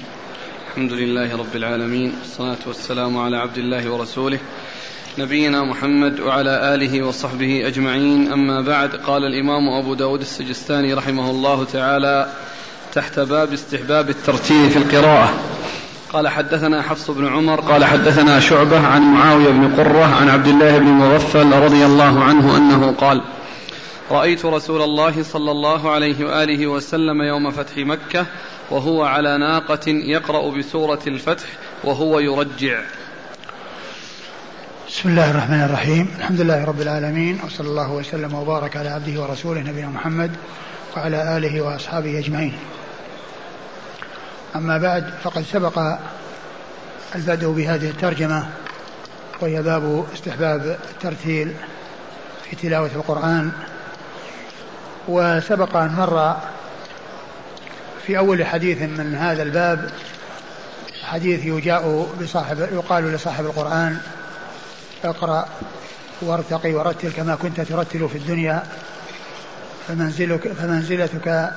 الحمد لله رب العالمين والصلاة والسلام على عبد الله ورسوله نبينا محمد وعلى آله وصحبه أجمعين. أما بعد قال الإمام أبو داود السجستاني رحمه الله تعالى تحت باب استحباب الترتيل في القراءة. قال حدثنا حفص بن عمر قال حدثنا شعبة عن معاوية بن قرة عن عبد الله بن مغفل رضي الله عنه أنه قال رأيت رسول الله صلى الله عليه وآله وسلم يوم فتح مكة وهو على ناقة يقرأ بسورة الفتح وهو يرجع. بسم الله الرحمن الرحيم. الحمد لله رب العالمين وصلى الله وسلم وبارك على عبده ورسوله نبينا محمد وعلى آله وأصحابه أجمعين. أما بعد فقد سبق البدء بهذه الترجمة وهي باب استحباب الترتيل في تلاوة القرآن. وسبق أن مر في أول حديث من هذا الباب حديث يجاء بصاحب يقال لصاحب القرآن اقرأ وارتقي ورتل كما كنت ترتل في الدنيا فمنزلك فمنزلتك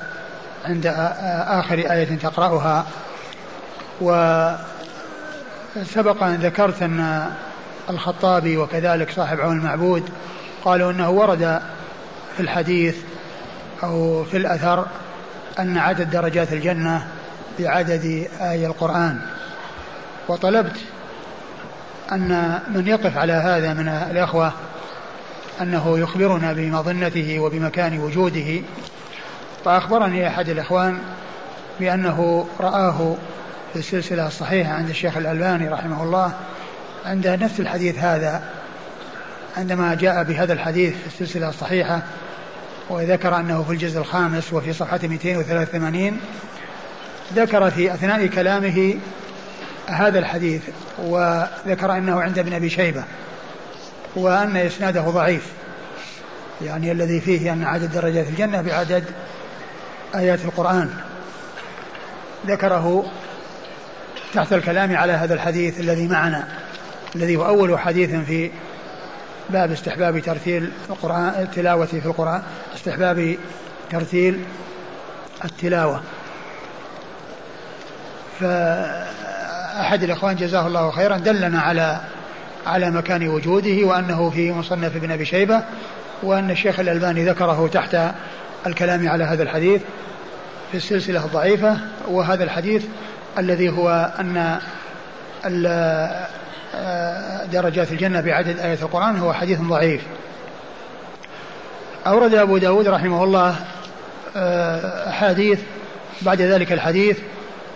عند آخر آية تقرأها. وسبق أن ذكرت أن الخطابي وكذلك صاحب عون المعبود قالوا إنه ورد في الحديث أو في الأثر أن عدد درجات الجنة بعدد آي القرآن. وطلبت أن من يقف على هذا من الأخوة أنه يخبرنا بمظنته وبمكان وجوده فأخبرني أحد الإخوان بأنه رآه في السلسلة الصحيحة عند الشيخ الألباني رحمه الله عند نفس الحديث هذا عندما جاء بهذا الحديث في السلسلة الصحيحة وذكر أنه في الجزء الخامس وفي صفحة 283 ذكر في أثناء كلامه هذا الحديث وذكر أنه عند ابن أبي شيبة وأن إسناده ضعيف يعني الذي فيه أن عدد درجات الجنة بعدد آيات القرآن ذكره تحت الكلام على هذا الحديث الذي معنا الذي هو أول حديث في باب استحباب ترتيل القرآن التلاوة في القرآن استحباب ترتيل التلاوة. فأحد الإخوان جزاه الله خيرا دلنا على على مكان وجوده وأنه في مصنف ابن أبي شيبة وأن الشيخ الألباني ذكره تحت الكلام على هذا الحديث في السلسلة الضعيفة وهذا الحديث الذي هو أن درجات الجنة بعدد آية القرآن هو حديث ضعيف. أورد أبو داود رحمه الله آه، أحاديث بعد ذلك الحديث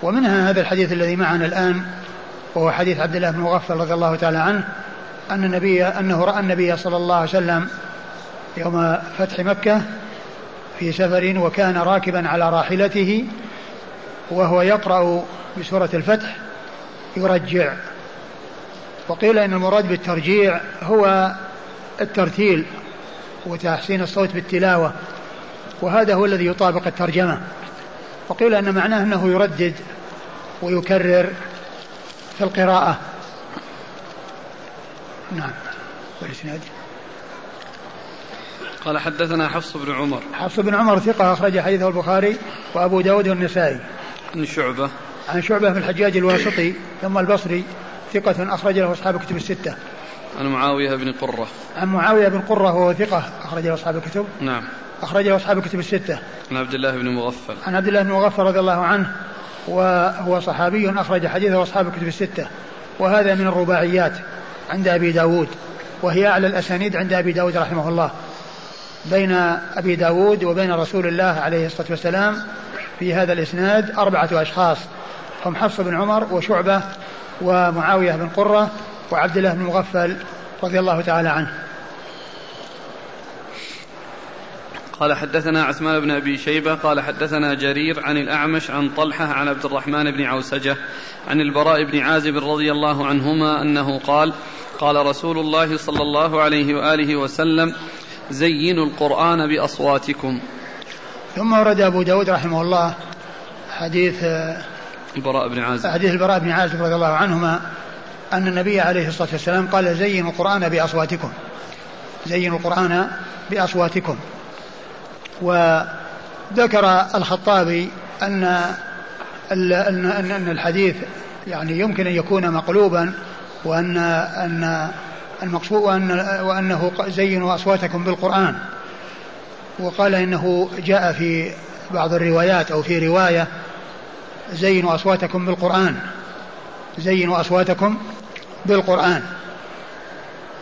ومنها هذا الحديث الذي معنا الآن وهو حديث عبد الله بن مغفل رضي الله تعالى عنه أن النبي أنه رأى النبي صلى الله عليه وسلم يوم فتح مكة في سفر وكان راكبا على راحلته وهو يقرأ بسورة الفتح يرجع. وقيل إن المراد بالترجيع هو الترتيل وتحسين الصوت بالتلاوة وهذا هو الذي يطابق الترجمة. وقيل أن معناه أنه يردد ويكرر في القراءة. نعم. والإسناد قال حدثنا حفص بن عمر. حفص بن عمر ثقة أخرج حديثه البخاري وأبو داود والنسائي. عن شعبة. عن شعبة بن الحجاج الواسطي ثم البصري ثقة أخرج له أصحاب الكتب الستة. عن معاوية بن قرة. عن معاوية بن قرة وهو ثقة أخرج له أصحاب الكتب. نعم. أخرج له أصحاب الكتب الستة. عن عبد الله بن مغفل. عن عبد الله بن مغفل رضي الله عنه وهو صحابي أخرج حديثه أصحاب الكتب الستة. وهذا من الرباعيات عند أبي داود. وهي أعلى الأسانيد عند أبي داود رحمه الله. بين أبي داود وبين رسول الله عليه الصلاة والسلام في هذا الإسناد أربعة أشخاص هم حفص بن عمر وشعبة ومعاوية بن قرة وعبد الله بن مغفل رضي الله تعالى عنه. قال حدثنا عثمان بن أبي شيبة قال حدثنا جرير عن الأعمش عن طلحة عن عبد الرحمن بن عوسجة عن البراء بن عازب رضي الله عنهما أنه قال قال رسول الله صلى الله عليه وآله وسلم زينوا القرآن بأصواتكم. ثم ورد أبو داود رحمه الله حديث البراء بن عازب. حديث البراء بن عازب رضي الله عنهما أن النبي عليه الصلاة والسلام قال زينوا القرآن بأصواتكم. زينوا القرآن بأصواتكم. وذكر الخطابي أن أن أن الحديث يعني يمكن أن يكون مقلوبا وأن أن المقصود وأن وأنه زينوا أصواتكم بالقرآن. وقال إنه جاء في بعض الروايات أو في رواية زينوا أصواتكم بالقرآن. زينوا أصواتكم بالقرآن.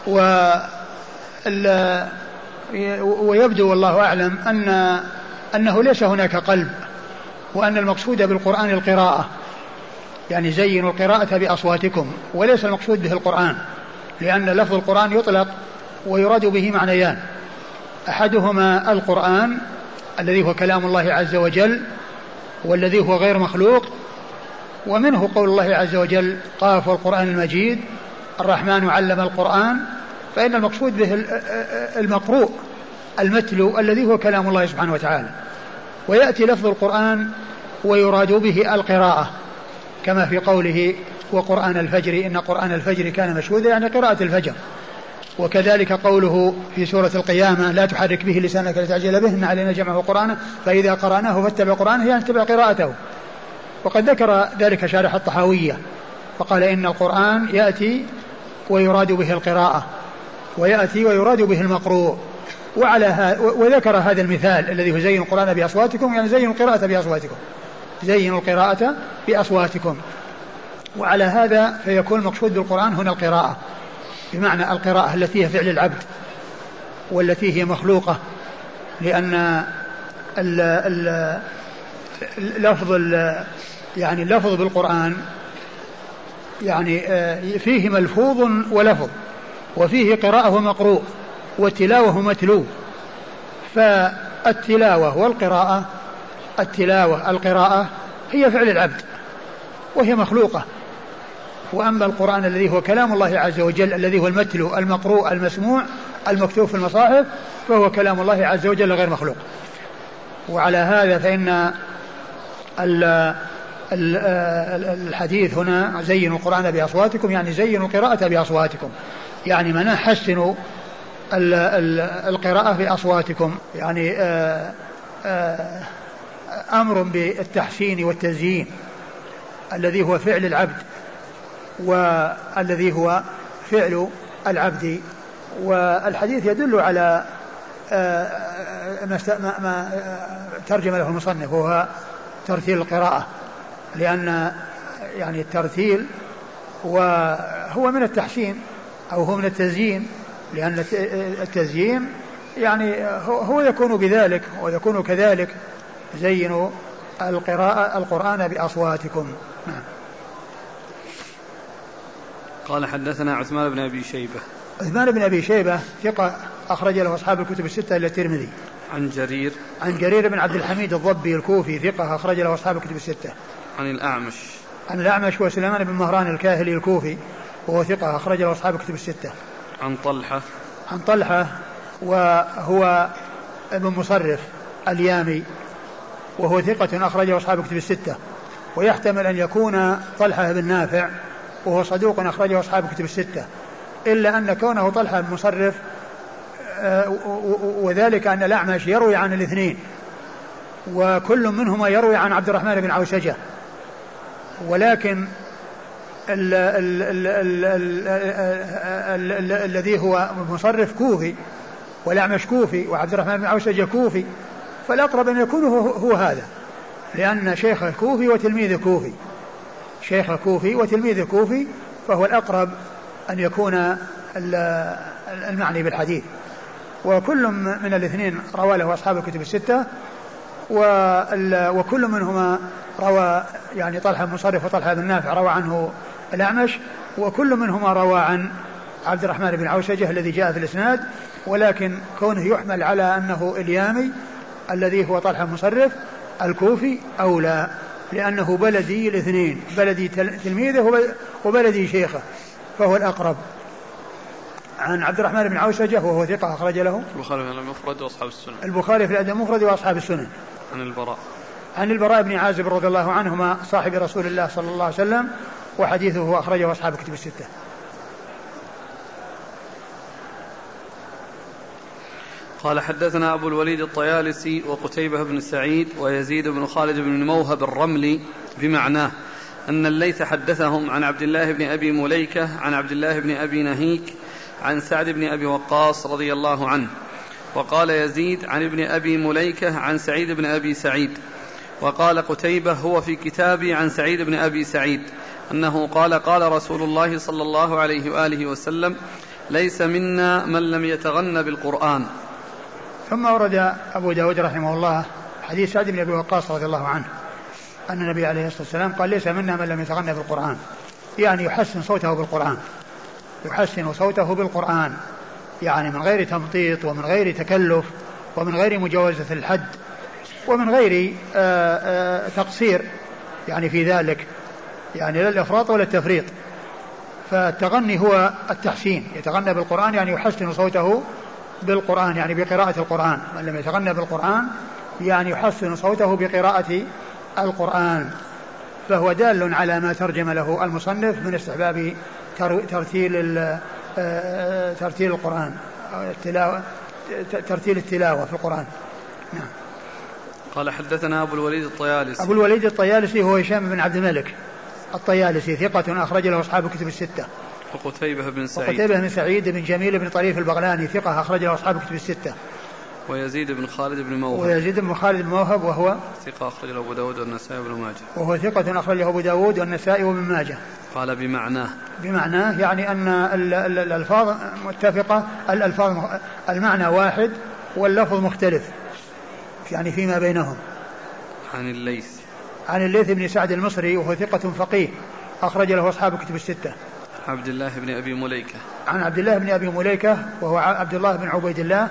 و ويبدو والله أعلم أن أنه ليس هناك قلب وأن المقصود بالقرآن القراءة. يعني زينوا القراءة بأصواتكم وليس المقصود به القرآن. لأن لفظ القرآن يطلق ويراد به معنيان. أحدهما القرآن الذي هو كلام الله عز وجل والذي هو غير مخلوق ومنه قول الله عز وجل قاف والقرآن المجيد الرحمن علم القرآن فإن المقصود به المقروء المتلو الذي هو كلام الله سبحانه وتعالى. ويأتي لفظ القرآن ويراد به القراءة كما في قوله وقرآن الفجر إن قرآن الفجر كان مشهودا يعني قراءة الفجر. وكذلك قوله في سورة القيامة لا تحرك به لسانك لتعجل به إن علينا جمعه قرآنا فإذا قرأناه فاتبع قرآنه يعني اتبع قراءته. وقد ذكر ذلك شارح الطحاوية فقال إن القرآن يأتي ويراد به القراءة ويأتي ويراد به المقروء. وعلى ها وذكر هذا المثال الذي هو زينوا القرآن بأصواتكم يعني زينوا القراءة بأصواتكم. زينوا القراءة بأصواتكم. وعلى هذا فيكون المقصود بالقرآن هنا القراءة. بمعنى القراءة التي هي فعل العبد والتي هي مخلوقة. لأن ال ال لفظ يعني اللفظ بالقرآن يعني آه، فيه ملفوظ ولفظ وفيه قراءة ومقروء والتلاوة متلو. فالتلاوة والقراءة التلاوة القراءة هي فعل العبد وهي مخلوقة. وأما القرآن الذي هو كلام الله عز وجل الذي هو المتلو المقروء المسموع المكتوب في المصاحف فهو كلام الله عز وجل غير مخلوق. وعلى هذا فإن الحديث هنا زينوا القرآن بأصواتكم يعني زينوا القراءة بأصواتكم. يعني من حسنوا القراءة بأصواتكم. يعني آه، آه، أمر بالتحسين والتزيين الذي هو فعل العبد. والذي هو فعل العبد. والحديث يدل على آه، ما ترجم له المصنف وهو ترتيل القراءة. لأن يعني الترتيل وهو من التحسين أو هو من التزيين لأن التزيين يعني هو يكون بذلك ويكون كذلك. زينوا القراءة القرآن بأصواتكم. نعم. قال حدثنا عثمان بن أبي شيبة. عثمان بن أبي شيبة ثقة أخرج له أصحاب الكتب الستة إلى الترمذي. عن جرير. عن جرير بن عبد الحميد الضبي الكوفي ثقة أخرج له أصحاب الكتب الستة. عن الأعمش. عن الأعمش وسليمان بن مهران الكاهلي الكوفي وهو ثقة أخرج له أصحاب الكتب الستة. عن طلحة. عن طلحة وهو ابن مصرف اليامي وهو ثقة أخرجه أصحاب الكتب الستة. ويحتمل أن يكون طلحة بن نافع وهو صدوق أخرجه أصحاب الكتب الستة إلا أن كونه طلحة مصرف آه، وذلك أن الأعمش يروي عن الاثنين وكل منهما يروي عن عبد الرحمن بن عوسجة ولكن الذي هو مصرف كوفي والأعمش كوفي وعبد الرحمن بن عوسجة كوفي فالأقرب أن يكون هو, هو هذا لأن شيخه كوفي وتلميذه كوفي. شيخه كوفي وتلميذه كوفي فهو الأقرب أن يكون المعني بالحديث. وكل من الاثنين روى له أصحاب الكتب الستة وكل منهما روى يعني طلحة بن وطلحة بن نافع روى عنه الأعمش وكل منهما روى عن عبد الرحمن بن عوسجة الذي جاء في الإسناد ولكن كونه يحمل على أنه اليامي الذي هو طلحة مصرف الكوفي أولى. لأنه بلدي الاثنين. بلدي تلميذه وبلدي شيخه فهو الأقرب. عن عبد الرحمن بن عوسجة وهو ثقة أخرج له. البخاري في المفرد وأصحاب السنن. البخاري في الأدب المفرد وأصحاب السنن. عن البراء. عن البراء بن عازب رضي الله عنهما صاحب رسول الله صلى الله عليه وسلم وحديثه أخرجه أصحاب كتب الستة. قال حدثنا أبو الوليد الطيالسي وقتيبة بن سعيد ويزيد بن خالد بن موهب الرملي بمعناه أن الليث حدثهم عن عبد الله بن أبي مليكة عن عبد الله بن أبي نهيك عن سعد بن أبي وقاص رضي الله عنه. وقال يزيد عن ابن أبي مليكة عن سعيد بن أبي سعيد. وقال قتيبة هو في كتابي عن سعيد بن أبي سعيد. أنه قال قال رسول الله صلى الله عليه وآله وسلم ليس منا من لم يتغن بالقرآن. ثم ورد أبو داود رحمه الله حديث سعد بن أبي وقاص رضي الله عنه أن النبي عليه الصلاة والسلام قال ليس منا من لم يتغنى بالقرآن. يعني يحسن صوته بالقرآن. يحسن صوته بالقرآن. يعني من غير تمطيط ومن غير تكلف ومن غير مجاوزة الحد ومن غير آآ آآ تقصير. يعني في ذلك. يعني لا الإفراط ولا التفريط. فالتغني هو التحسين. يتغنى بالقرآن يعني يحسن صوته بالقرآن يعني بقراءة القرآن. من لم يتغنى بالقرآن يعني يحسن صوته بقراءة القرآن. فهو دال على ما ترجم له المصنف من استحباب ترتيل ترتيل القرآن. التلاوة ترتيل التلاوة في القرآن. نعم. قال حدثنا أبو الوليد الطيالسي. أبو الوليد الطيالسي هو هشام بن عبد الملك الطيالسي ثقة أخرج له أصحاب الكتب الستة. وقتيبة بن سعيد. وقتيبة بن سعيد بن جميل بن طريف البغلاني ثقة أخرج له أصحاب كتب الستة. ويزيد بن خالد بن موهب. ويزيد بن خالد بن موهب وهو ثقة أخرج له أبو داود والنسائي وابن ماجه. وهو ثقة أخرجه أبو داود والنسائي وابن ماجه. قال بمعناه. بمعناه يعني أن الألفاظ متفقة الألفاظ المعنى واحد واللفظ مختلف. يعني فيما بينهم. عن الليث. عن الليث بن سعد المصري وهو ثقة فقيه أخرج له أصحاب كتب الستة. عبد الله بن أبي مليكة. عن عبد الله بن أبي مليكة وهو عبد الله بن عبيد الله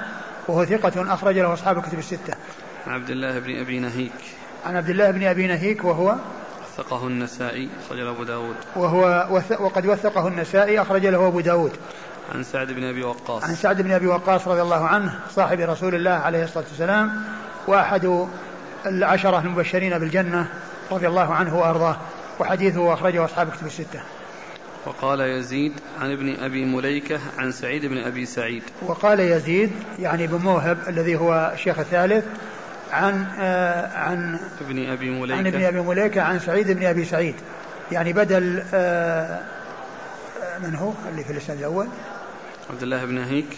وهو ثقة أخرج له أصحاب الكتب الستة. عن عبد الله بن أبي نهيك. عن عبد الله بن أبي نهيك وهو وثقه النسائي أخرج له أبو داود. وهو وقد وثقه النسائي أخرج له أبو داود. عن سعد بن أبي وقاص. عن سعد بن أبي وقاص رضي الله عنه صاحب رسول الله عليه الصلاة والسلام وأحد العشرة المبشرين بالجنة رضي الله عنه وأرضاه وحديثه أخرجه أصحاب كتب الستة. وقال يزيد عن ابن أبي مليكة عن سعيد بن أبي سعيد. وقال يزيد يعني بن موهب الذي هو الشيخ الثالث عن آه عن ابن أبي مليكة. عن ابن أبي مليكة عن سعيد بن أبي سعيد. يعني بدل آه من هو اللي في الإسناد الأول؟ عبد الله بن نهيك.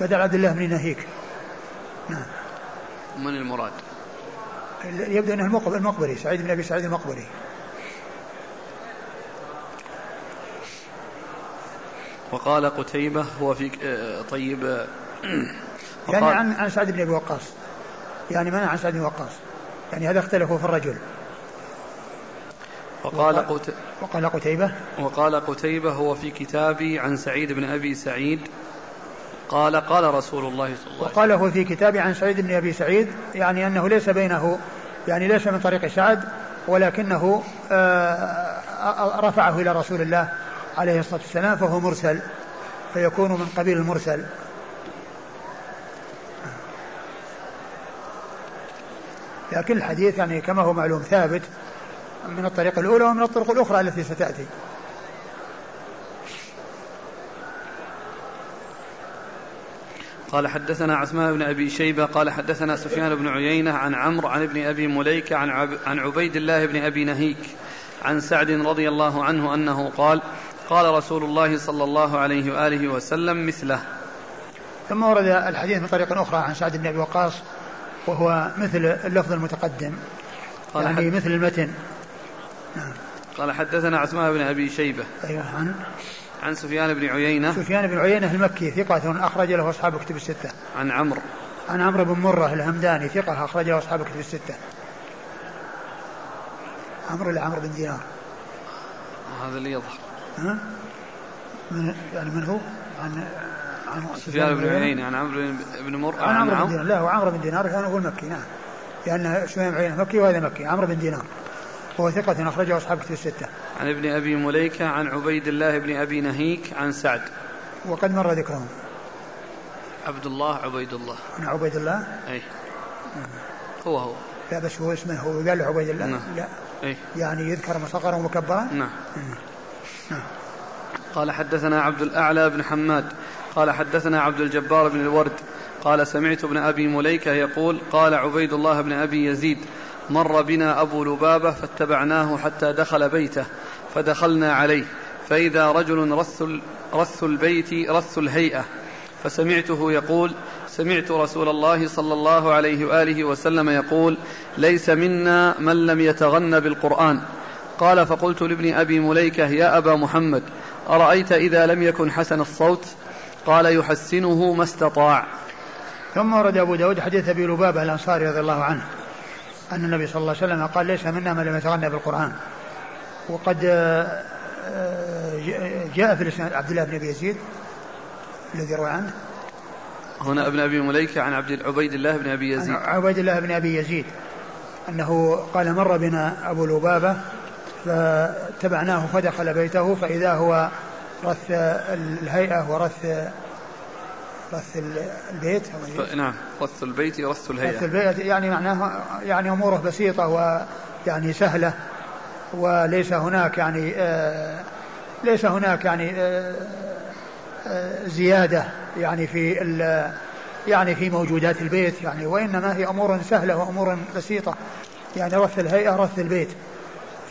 بدل عبد الله بن نهيك. نعم. من المراد؟ يبدو أنه المقبري سعيد بن أبي سعيد المقبري. وقال قتيبة هو في آه، طيب آه، يعني عن عن سعد بن أبي وقاص. يعني منع عن سعد بن وقاص. يعني هذا اختلفوا في الرجل. وقال قت... وقال قتيبة. وقال قتيبة هو في كتابي عن سعيد بن أبي سعيد. قال قال رسول الله صلى الله عليه وسلم. وقال هو في كتابي عن سعيد بن أبي سعيد يعني أنه ليس بينه يعني ليس من طريق سعد ولكنه آه، رفعه إلى رسول الله عليه الصلاة والسلام فهو مرسل فيكون من قبيل المرسل. لكن الحديث يعني كما هو معلوم ثابت من الطريق الأولى ومن الطرق الأخرى التي ستأتي. قال حدثنا عثمان بن أبي شيبة قال حدثنا سفيان بن عيينة عن عمرو عن ابن أبي مليكة عن عن عبيد الله بن أبي نهيك عن سعد رضي الله عنه أنه قال قال رسول الله صلى الله عليه وآله وسلم مثله. ثم ورد الحديث من طريق أخرى عن سعد بن أبي وقاص وهو مثل اللفظ المتقدم قال يعني. مثل المتن. نعم. قال حدثنا عثمان بن أبي شيبة. أيوه عن؟ عن سفيان بن عيينة. سفيان بن عيينة المكي ثقة أخرج له أصحاب كتب الستة. عن عمرو. عن عمرو بن مرة الهمداني ثقة أخرج له أصحاب كتب الستة. عمرو ولا عمرو بن دينار. هذا اللي يظهر ها؟ من يعني من هو؟ عن عن سفيان بن عيينة عن عمرو بن مر عن عمرو بن دينار لا هو عمرو بن دينار كان يقول مكي نعم لأن سفيان بن عيينة مكي وهذا مكي عمرو بن دينار وهو ثقة أخرجه أصحاب كتب الستة. عن ابن أبي مليكة عن عبيد الله بن أبي نهيك عن سعد. وقد مر ذكرهم. عبد الله عبيد الله. عن عبيد الله؟ أي. هو هو. لا بس هو اسمه هو قال عبيد الله؟ نعم. لا. أي. يعني يذكر مصغرا ومكبرا؟ نعم. قال حدثنا عبد الأعلى بن حماد قال حدثنا عبد الجبار بن الورد قال سمعت ابن أبي مليكة يقول قال عبيد الله بن أبي يزيد مر بنا أبو لبابة فاتبعناه حتى دخل بيته فدخلنا عليه فإذا رجل رث, رث البيت رث الهيئة فسمعته يقول سمعت رسول الله صلى الله عليه وآله وسلم يقول ليس منا من لم يتغن بالقرآن. قال فقلت لابن أبي مليكة يا أبا محمد أرأيت إذا لم يكن حسن الصوت؟ قال يحسنه ما استطاع. ثم ورد أبو داود حديث أبي لبابة الأنصاري رضي الله عنه أن النبي صلى الله عليه وسلم قال ليس منا من لم يتغنى بالقرآن. وقد آه، جاء في الإسناد عبد الله بن أبي يزيد الذي روى عنه. هنا ابن أبي مليكة عن عبد عبيد الله بن أبي يزيد. عبيد الله بن أبي يزيد أنه قال مر بنا أبو لبابة فتبعناه فدخل بيته فإذا هو رث الهيئة ورث رث البيت نعم رث البيت رث الهيئة. رث البيت يعني معناه يعني أموره بسيطة ويعني سهلة وليس هناك يعني آه ليس هناك يعني آه آه زيادة يعني في يعني في موجودات البيت يعني وإنما هي أمور سهلة وأمور بسيطة. يعني رث الهيئة رث البيت.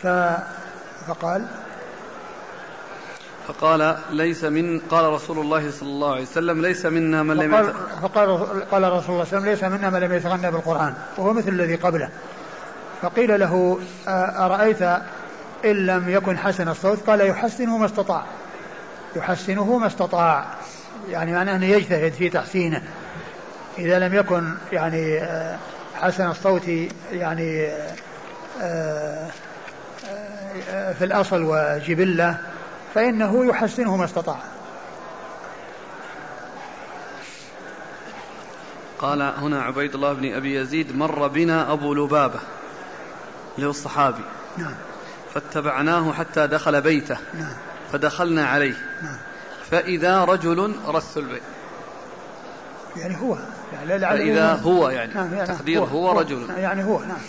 فقال فقال ليس من قال رسول الله صلى الله عليه وسلم ليس منا من لم فقال, فقال قال رسول الله صلى الله عليه وسلم ليس منا من لم يتغنى بالقرآن وهو مثل الذي قبله. فقيل له أرأيت إن لم يكن حسن الصوت؟ قال يحسنه ما استطاع. يحسنه ما استطاع. يعني معناه أنه يجتهد في تحسينه. إذا لم يكن يعني حسن الصوت يعني في الأصل وجبلة فإنه يحسنه ما استطاع. قال هنا عبيد الله بن أبي يزيد مر بنا أبو لبابة هو الصحابي. نعم. فاتبعناه حتى دخل بيته. نعم. فدخلنا عليه. نعم. فإذا رجل رث البيت. يعني هو. يعني فإذا هو يعني, نعم يعني تقدير هو, هو. رجل. يعني هو نعم.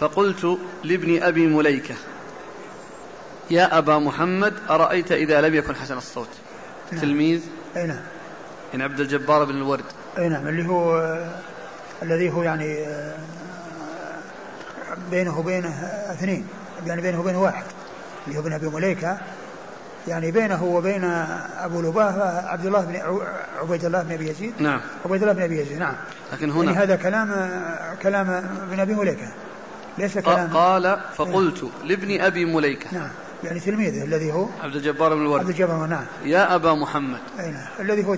فقلت لابن أبي مليكة يا أبا محمد أرأيت إذا لم يكن حسن الصوت؟ نعم. تلميذ؟ أي نعم. يعني عبد الجبار بن الورد. أي نعم اللي هو الذي هو يعني بينه وبينه اثنين يعني بينه وبين واحد اللي هو ابن أبي مليكة يعني بينه وبين أبو لباه عبد الله بن عبيد الله بن أبي يزيد. نعم. عبيد الله بن أبي يزيد نعم. لكن هنا يعني هذا كلام كلام ابن أبي مليكة. ليس كلام قال فقلت لابن أبي مليكة. نعم. يعني تلميذه الذي هو. عبد الجبار بن الورد. عبد الجبار نعم. يا أبا محمد. أي نعم. الذي هو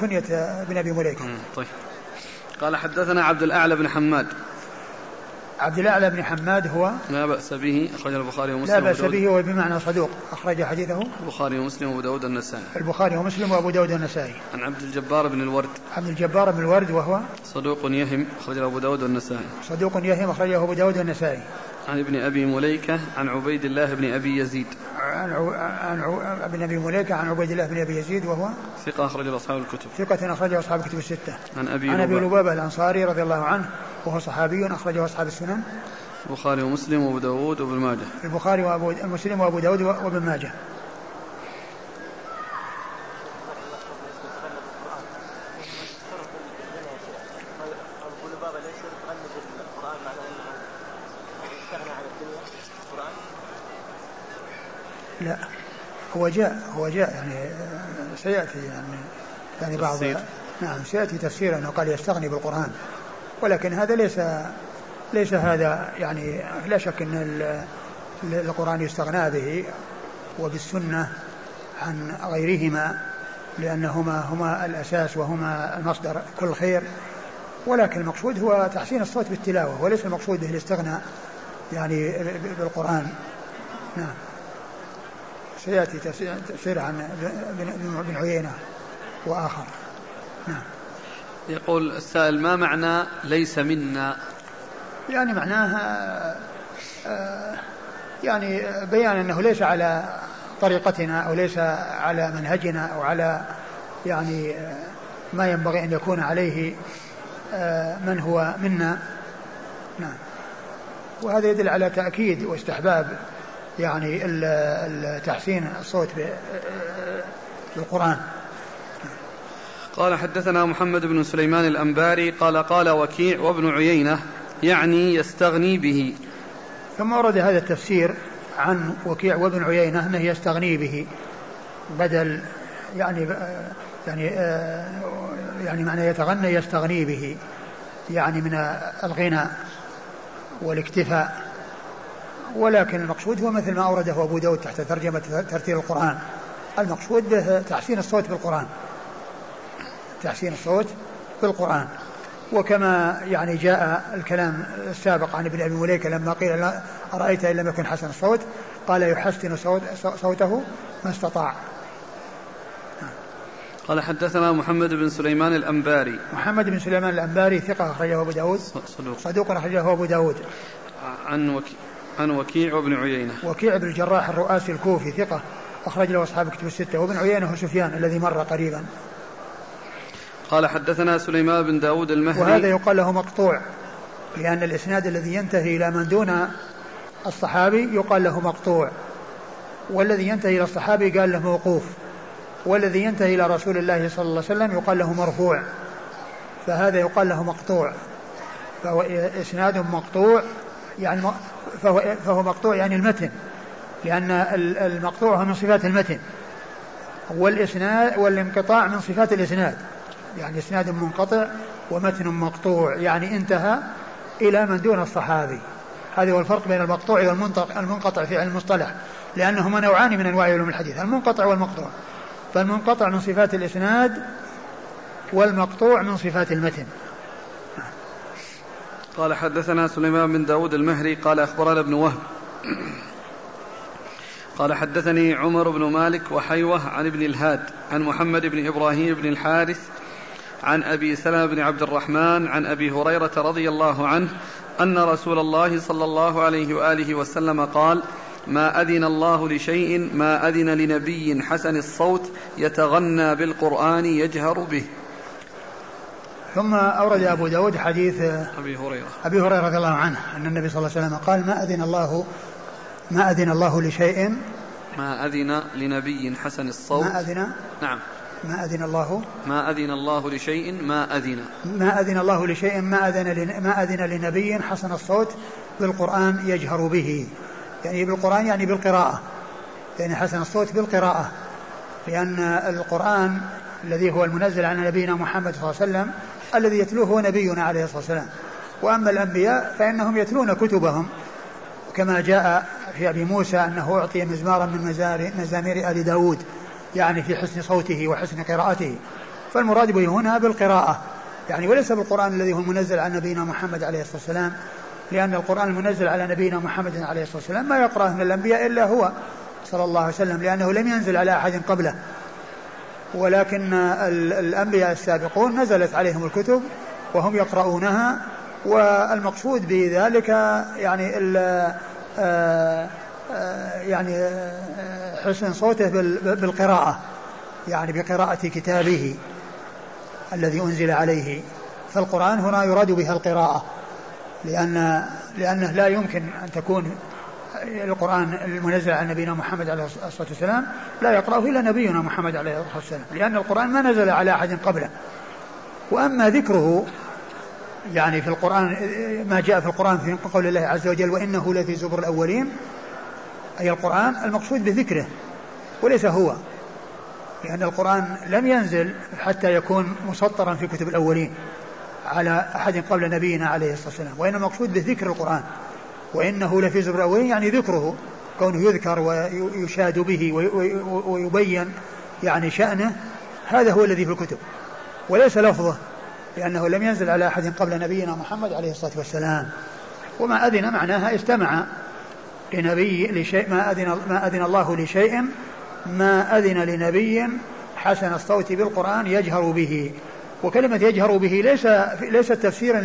كنية ابن أبي مليكة. طيب. قال حدثنا عبد الأعلى بن حماد. عبد الأعلى بن حماد هو لا بأس به اخرج البخاري ومسلم لا بأس به وبمعنى صدوق أخرج حديثه. البخاري ومسلم وأبو داود النسائي البخاري ومسلم وأبو داود النسائي عن عبد الجبار بن الورد. عبد الجبار بن الورد وهو صدوق يهم اخرج أبو داود والنسائي. صدوق يهم أخرجه أبو داود والنسائي. عن ابن أبي مليكة عن عبيد الله بن أبي يزيد. عن عو... عن عو... ابن أبي مليكة عن عبيد الله بن أبي يزيد وهو ثقة اخرجه أصحاب الكتب. ثقة اخرجه أصحاب الكتب الستة. عن أبي عن أبي لبابة. الأنصاري رضي الله عنه وهو صحابي أخرجه أصحاب السنن. البخاري ومسلم وأبو داود وابن ماجه. البخاري وابو مسلم وأبو داود وابن ماجه. لا. هو جاء هو جاء يعني سيأتي يعني يعني بعض نعم سيأتي تفسير أنه قال يستغني بالقرآن. ولكن هذا ليس ليس هذا يعني لا شك إن القرآن يستغنى به وبالسنة عن غيرهما لأنهما هما الأساس وهما المصدر كل خير. ولكن المقصود هو تحسين الصوت بالتلاوة وليس المقصود به الاستغناء. يعني بالقرآن. نعم. سيأتي تفسير عن ابن عيينة وآخر. نعم. يقول السائل ما معنى ليس منا؟ يعني معناها آه، يعني بيان أنه ليس على طريقتنا أو ليس على منهجنا أو على يعني آه، ما ينبغي أن يكون عليه آه، من هو منا. نعم. وهذا يدل على تأكيد واستحباب يعني تحسين الصوت بالقرآن قال حدثنا محمد بن سليمان الأنباري قال قال وكيع وابن عيينة يعني يستغني به. ثم ورد هذا التفسير عن وكيع وابن عيينة أنه يستغني به بدل يعني يعني يعني معنى يتغنى يستغني به يعني من الغنى والاكتفاء. ولكن المقصود هو مثل ما أورده أبو داود تحت ترجمة ترتيل القرآن. المقصود به تحسين الصوت بالقرآن. تحسين الصوت بالقرآن. وكما يعني جاء الكلام السابق عن ابن أبي مليكة لما قيل أرأيت إن لم يكن حسن الصوت قال يحسن صوت صوته ما استطاع. قال حدثنا محمد بن سليمان الأنباري. محمد بن سليمان الأنباري ثقة أخرجه أبو داود. صدوق. صدوق أخرجه أبو داود. عن وكي عن وكيع وابن عيينة. وكيع بن الجراح الرؤاسي الكوفي ثقة أخرج له أصحاب كتب الستة. وابن عيينة هو سفيان الذي مر قريبا. قال حدثنا سليمان بن داود المهدي. وهذا يقال له مقطوع لأن الإسناد الذي ينتهي إلى من دون الصحابي يقال له مقطوع والذي ينتهي إلى الصحابي قال له موقوف. والذي ينتهي إلى رسول الله صلى الله عليه وسلم يقال له مرفوع. فهذا يقال له مقطوع. فهو إسناد مقطوع يعني فهو, فهو مقطوع يعني المتن. لأن المقطوع هو من صفات المتن. والإسناد والانقطاع من صفات الإسناد. يعني إسناد منقطع ومتن مقطوع. يعني انتهى إلى من دون الصحابي. هذا هو الفرق بين المقطوع والمنقطع في علم المصطلح. لأنهما نوعان من أنواع علوم الحديث المنقطع والمقطوع. فالمنقطع من صفات الإسناد والمقطوع من صفات المتن. قال حدثنا سليمان بن داود المهري قال أخبرنا ابن وهب. قال حدثني عمر بن مالك وحيوة عن ابن الهاد عن محمد بن إبراهيم بن الحارث عن أبي سلمة بن عبد الرحمن عن أبي هريرة رضي الله عنه أن رسول الله صلى الله عليه وآله وسلم قال ما أذن الله لشيء ما أذن لنبي حسن الصوت يتغنى بالقرآن يجهر به. ثم أورد أبو داود حديث أبي هريرة. أبي هريرة رضي الله عنه أن النبي صلى الله عليه وسلم قال ما أذن الله ما أذن الله لشيء؟ ما أذن لنبي حسن الصوت. ما أذن؟ نعم. ما أذن الله؟ ما أذن الله لشيء ما أذن. ما أذن الله لشيء ما أذن ما أذن لنبي حسن الصوت بالقرآن يجهر به. يعني بالقرآن يعني بالقراءة يعني حسن الصوت بالقراءة لأن القرآن الذي هو المنزل على نبينا محمد صلى الله عليه وسلم الذي يتلوه هو نبينا عليه الصلاة والسلام. وأما الأنبياء فإنهم يتلون كتبهم كما جاء في أبي موسى أنه أعطي مزمارا من مزامير آل داود يعني في حسن صوته وحسن قراءته. فالمراد به هنا بالقراءة يعني وليس بالقرآن الذي هو المنزل على نبينا محمد عليه الصلاة والسلام لأن القرآن المنزل على نبينا محمد عليه الصلاة والسلام. ما يقرأه من الأنبياء إلا هو صلى الله عليه وسلم لأنه لم ينزل على أحد قبله. ولكن الأنبياء السابقون نزلت عليهم الكتب وهم يقرؤونها والمقصود بذلك يعني آه، آه، يعني آه، حسن صوته بالقراءة يعني بقراءة كتابه الذي أنزل عليه. فالقرآن هنا يراد بها القراءة. لأن لأنه لا يمكن أن تكون القرآن المنزل على نبينا محمد عليه الصلاة والسلام لا يقرأه إلا نبينا محمد عليه الصلاة والسلام لأن القرآن ما نزل على أحد قبله. وأما ذكره يعني في القرآن ما جاء في القرآن في قول الله عز وجل وإنه لفي زبر الأولين أي القرآن المقصود بذكره وليس هو لأن القرآن لم ينزل حتى يكون مسطرا في كتب الأولين. على أحد قبل نبينا عليه الصلاة والسلام وإنما المقصود بذكر القرآن وإنه لفي زبر الأولين يعني ذكره كونه يذكر ويشاد به ويبين يعني شأنه هذا هو الذي في الكتب. وليس لفظه لأنه لم ينزل على أحد قبل نبينا محمد عليه الصلاة والسلام. وما أذن معناها استمع لنبي لشيء ما أذن ما أذن الله لشيء ما أذن لنبي حسن الصوت بالقرآن يجهر به. وكلمة يجهر به ليس ليس تفسيرا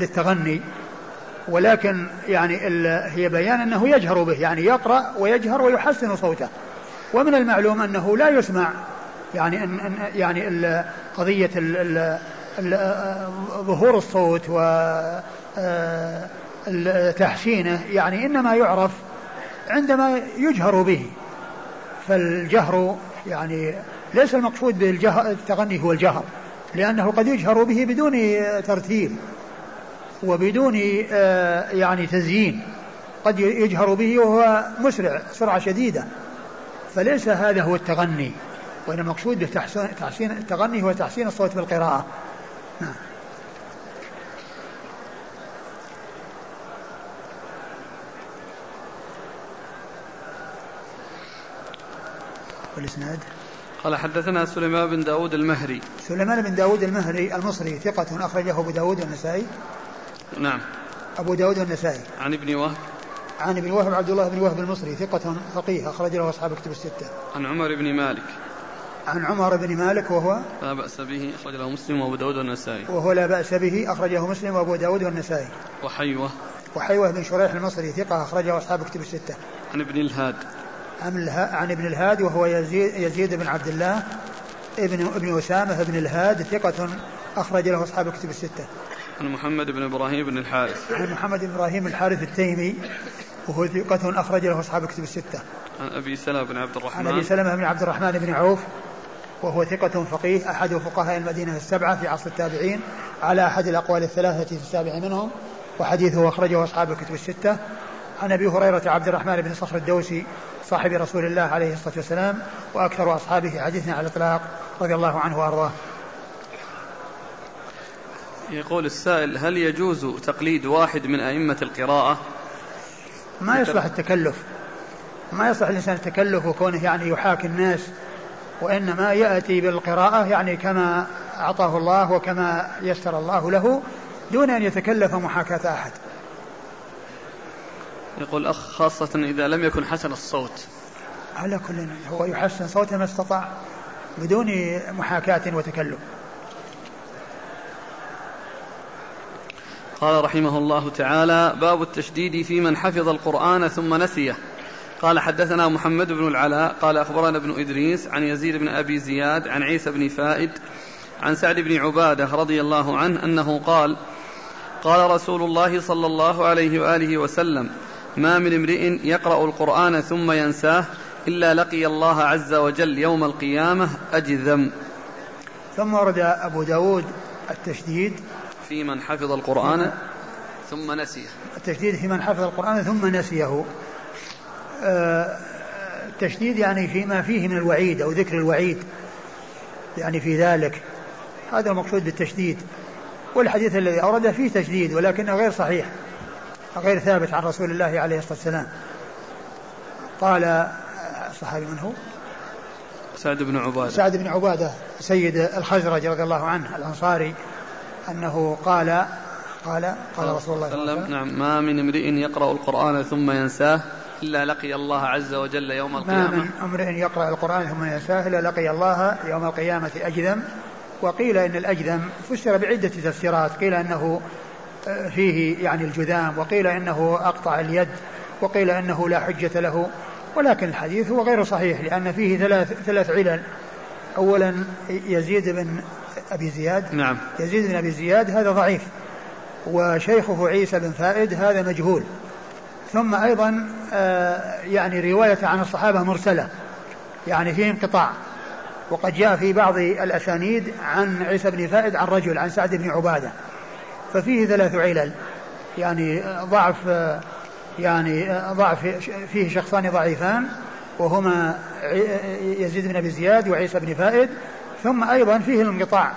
للتغني ولكن يعني هي بيان أنه يجهر به يعني يقرأ ويجهر ويحسن صوته. ومن المعلوم أنه لا يسمع يعني ان يعني قضية ظهور الصوت و تحسينه يعني إنما يعرف عندما يجهر به. فالجهر يعني ليس المقصود بالجهر التغني هو الجهر لأنه قد يجهر به بدون ترتيب وبدون آه، يعني تزيين قد يجهر به وهو مسرع سرعة شديدة فليس هذا هو التغني وإن المقصود بتحسين التغني هو تحسين الصوت بالقراءة. نعم. والإسناد؟ قال حدثنا سليمان بن داود المهري. سليمان بن داود المهري المصري ثقة أخرجه أبو داود والنسائي. نعم. أبو داود والنسائي. عن ابن وهب. عن ابن وهب عبد الله بن وهب المصري ثقة فقيه أخرج له أصحاب كتب الستة. عن عمر بن مالك. عن عمر بن مالك وهو؟ لا بأس به أخرج له مسلم وأبو داود والنسائي. وهو لا بأس به أخرجه مسلم وأبو داود والنسائي. وحيوة. وحيوة بن شريح المصري ثقة أخرجه أصحاب كتب الستة. عن ابن الهاد. عن, عن ابن الهاد وهو يزيد, يزيد بن عبد الله ابن ابن أسامة بن الهاد ثقة أخرج له أصحاب كتب الستة. عن محمد بن إبراهيم بن الحارث. عن محمد بن إبراهيم الحارث التيمي وهو ثقة أخرج له أصحاب كتب الستة. عن أبي سلمة بن عبد الرحمن. عن أبي سلمة بن عبد الرحمن بن عوف وهو ثقة فقيه أحد فقهاء المدينة السبعة في عصر التابعين على أحد الأقوال الثلاثة في السابع منهم وحديثه أخرجه أصحاب الكتب الستة. عن أبي هريرة عبد الرحمن بن صخر الدوسي صاحب رسول الله عليه الصلاة والسلام وأكثر أصحابه حديثا على الإطلاق رضي الله عنه وأرضاه. يقول السائل هل يجوز تقليد واحد من أئمة القراءة؟ ما يصلح التكلف. ما يصلح الإنسان التكلف وكونه يعني يحاكي الناس وإنما يأتي بالقراءة يعني كما أعطاه الله وكما يسر الله له دون أن يتكلف محاكاة أحد. يقول أخ خاصة إذا لم يكن حسن الصوت. على كل هو يحسن صوته ما استطاع بدون محاكاة وتكلف قال رحمه الله تعالى باب التشديد في من حفظ القرآن ثم نسيه. قال حدثنا محمد بن العلاء قال أخبرنا ابن إدريس عن يزيد بن أبي زياد عن عيسى بن فائد عن سعد بن عبادة رضي الله عنه أنه قال قال رسول الله صلى الله عليه وآله وسلم ما من امرئ يقرأ القرآن ثم ينساه إلا لقي الله عز وجل يوم القيامة أجذم. ثم ورد أبو داود التشديد في من حفظ القرآن ثم نسيه. التشديد في من حفظ القرآن ثم نسيه. التشديد يعني فيما فيه من الوعيد أو ذكر الوعيد يعني في ذلك. هذا المقصود بالتشديد. والحديث الذي أورده فيه تشديد ولكنه غير صحيح. غير ثابت عن رسول الله عليه الصلاة والسلام. قال الصحابي من هو؟ سعد بن عبادة. سعد بن عبادة سيد الخزرج رضي الله عنه الأنصاري أنه قال قال قال رسول الله صلى الله عليه وسلم. نعم ما من امرئ يقرأ القرآن ثم ينساه إلا لقي الله عز وجل يوم القيامة. ما من امرئ يقرأ القرآن ثم ينساه إلا لقي الله يوم القيامة أجذم. وقيل إن الأجذم فسر بعدة تفسيرات. قيل أنه فيه يعني الجذام وقيل إنه أقطع اليد وقيل إنه لا حجة له ولكن الحديث هو غير صحيح لأن فيه ثلاث ثلاث علل. أولا يزيد بن أبي زياد. نعم. يزيد بن أبي زياد هذا ضعيف وشيخه عيسى بن فائد هذا مجهول. ثم أيضا آه، يعني رواية عن الصحابة مرسلة يعني فيه انقطاع. وقد جاء في بعض الأسانيد عن عيسى بن فائد عن رجل عن سعد بن عبادة. ففيه ثلاث علل. يعني ضعف يعني ضعف فيه شخصان ضعيفان وهما يزيد بن أبي زياد وعيسى بن فائد ثم أيضا فيه الانقطاع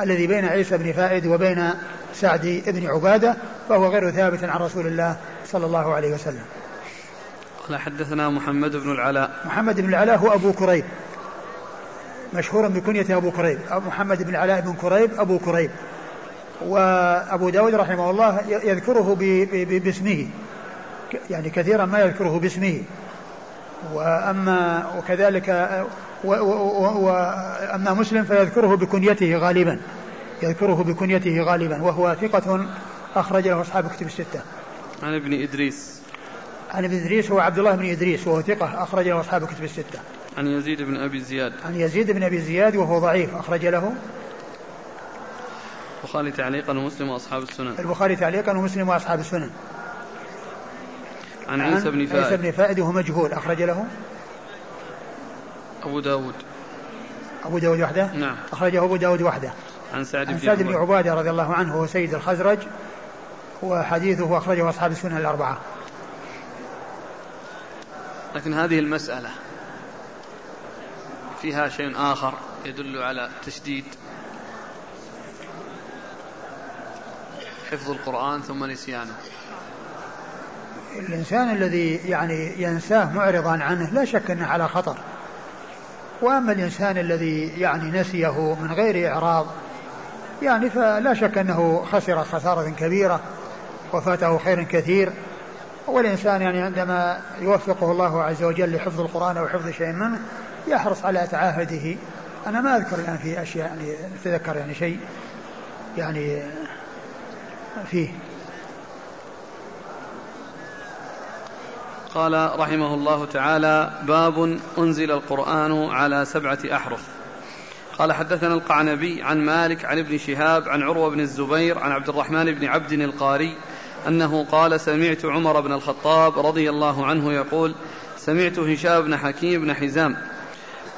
الذي بين عيسى بن فائد وبين سعد بن عبادة فهو غير ثابت عن رسول الله صلى الله عليه وسلم. قال حدثنا محمد بن العلاء. محمد بن العلاء هو أبو كريب. مشهورا بكنية أبو كريب. محمد بن العلاء بن كريب أبو كريب. وأبو داود رحمه الله يذكره باسمه. يعني كثيرا ما يذكره باسمه. وأما وكذلك وأما مسلم فيذكره بكنيته غالبا. يذكره بكنيته غالبا. وهو ثقة أخرج له أصحاب كتب الستة. عن ابن إدريس. عن ابن إدريس هو عبد الله بن إدريس وهو ثقة أخرج له أصحاب كتب الستة. عن يزيد بن أبي زياد. عن يزيد بن أبي زياد وهو ضعيف أخرج له البخاري تعليقا ومسلم وأصحاب السنن. البخاري تعليقا ومسلم وأصحاب السنن. عن عيسى بن فائد عيسى بن فائد وهو مجهول أخرج له. أبو داود. أبو داود وحده؟ نعم. أخرجه أبو داود وحده. عن سعد بن سعد بن عبادة. رضي الله عنه هو سيد الخزرج وحديثه أخرجه أصحاب السنن الأربعة. لكن هذه المسألة فيها شيء آخر يدل على تشديد حفظ القرآن ثم نسيانه. الإنسان الذي يعني ينساه معرضا عنه لا شك أنه على خطر. وأما الإنسان الذي يعني نسيه من غير إعراض يعني فلا شك أنه خسر خسارة كبيرة وفاته خير كثير. والإنسان يعني عندما يوفقه الله عز وجل لحفظ القرآن أو حفظ شيء منه يحرص على تعاهده. أنا ما أذكر يعني في أشياء يعني أتذكر يعني شيء يعني فيه. قال رحمه الله تعالى باب أنزل القرآن على سبعة أحرف. قال حدثنا القعنبي عن مالك عن ابن شهاب عن عروة بن الزبير عن عبد الرحمن بن عبد القاري أنه قال سمعت عمر بن الخطاب رضي الله عنه يقول سمعت هشام بن حكيم بن حزام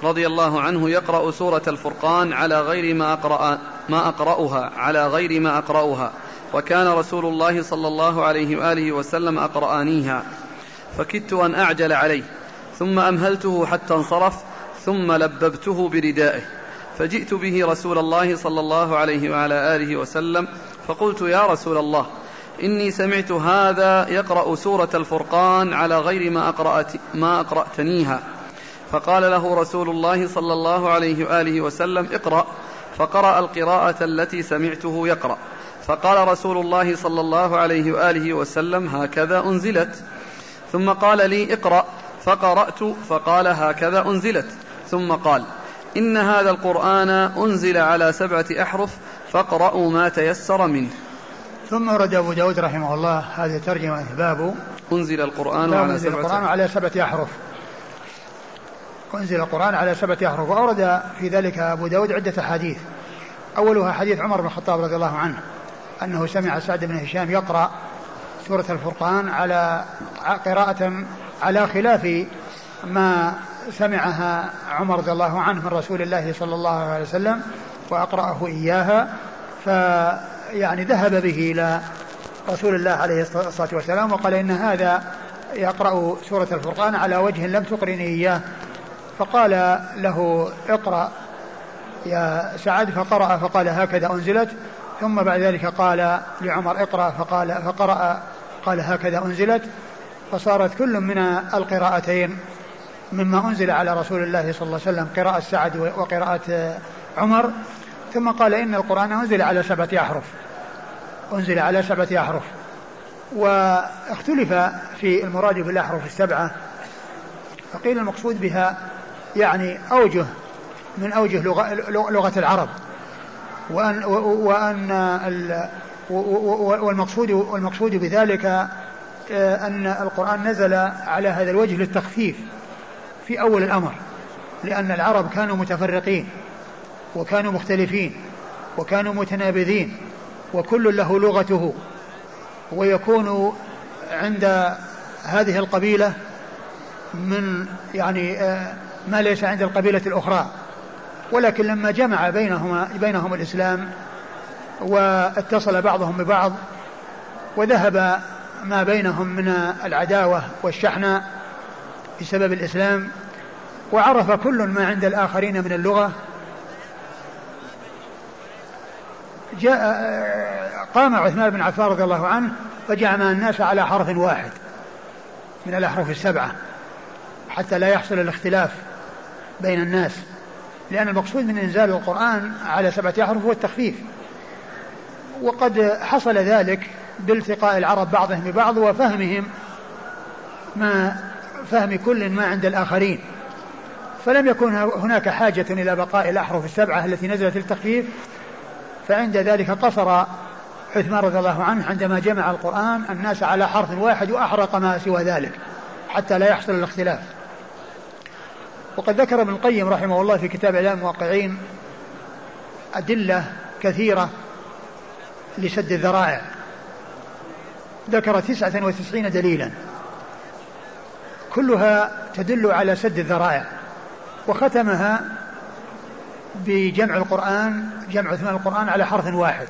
رضي الله عنه يقرأ سورة الفرقان على غير ما أقرأ ما أقرأها على غير ما أقرأها. وكان رسول الله صلى الله عليه وآله وسلم أقرآنيها. فكدت أن أعجل عليه ثم أمهلته حتى انصرف ثم لببته بردائه. فجئت به رسول الله صلى الله عليه وعلى آله وسلم فقلت يا رسول الله إني سمعت هذا يقرأ سورة الفرقان على غير ما, أقرأت ما أقرأتنيها. فقال له رسول الله صلى الله عليه وآله وسلم اقرأ. فقرأ القراءة التي سمعته يقرأ. فقال رسول الله صلى الله عليه وآله وسلم هكذا أنزلت. ثم قال لي اقرأ. فقرأت فقال هكذا أنزلت. ثم قال إن هذا القرآن أنزل على سبعة أحرف فاقرأوا ما تيسر منه. ثم ورد أبو داود رحمه الله هذه ترجمة باب أنزل القرآن على أنزل سبعة القرآن على سبعة أحرف. أنزل القرآن على سبعة أحرف. وأورد في ذلك أبو داود عدة أحاديث. أولها حديث عمر بن الخطاب رضي الله عنه. أنه سمع سعد بن هشام يقرأ سورة الفرقان على قراءة على خلاف ما سمعها عمر رضي الله عنه من رسول الله صلى الله عليه وسلم وأقرأه إياها فيعني ذهب به إلى رسول الله عليه الصلاة والسلام وقال إن هذا يقرأ سورة الفرقان على وجه لم تقرني إياه. فقال له اقرأ يا سعد فقرأ فقال هكذا أنزلت. ثم بعد ذلك قال لعمر اقرأ فقال فقرأ قال هكذا أنزلت فصارت كل من القراءتين مما أنزل على رسول الله صلى الله عليه وسلم قراءة سعد وقراءة عمر. ثم قال إن القرآن أنزل على سبعة أحرف أنزل على سبعة أحرف. واختلف في المراد بالأحرف السبعة فقيل المقصود بها يعني أوجه من أوجه لغة, لغة العرب. وأن, وأن والمقصود والمقصود بذلك آه، أن القرآن نزل على هذا الوجه للتخفيف في أول الأمر لأن العرب كانوا متفرقين وكانوا مختلفين وكانوا متنابذين وكل له لغته ويكون عند هذه القبيلة من يعني آه، ما ليس عند القبيلة الأخرى. ولكن لما جمع بينهما بينهم الإسلام واتصل بعضهم ببعض وذهب ما بينهم من العداوة والشحناء بسبب الإسلام وعرف كل ما عند الآخرين من اللغة جاء قام عثمان بن عفان رضي الله عنه فجمع الناس على حرف واحد من الأحرف السبعة حتى لا يحصل الاختلاف بين الناس. لأن المقصود من إنزال القرآن على سبعة أحرف هو التخفيف. وقد حصل ذلك بالتقاء العرب بعضهم ببعض وفهمهم ما فهم كل ما عند الآخرين. فلم يكن هناك حاجة إلى بقاء الأحرف السبعة التي نزلت للتخفيف فعند ذلك قصر عثمان رضي الله عنه عندما جمع القرآن الناس على حرف واحد وأحرق ما سوى ذلك حتى لا يحصل الاختلاف. وقد ذكر ابن القيم رحمه الله في كتاب إعلام الموقعين أدلة كثيرة لسد الذرائع. ذكر تسعة وتسعين دليلا. كلها تدل على سد الذرائع. وختمها بجمع القرآن جمع ثمان القرآن على حرف واحد.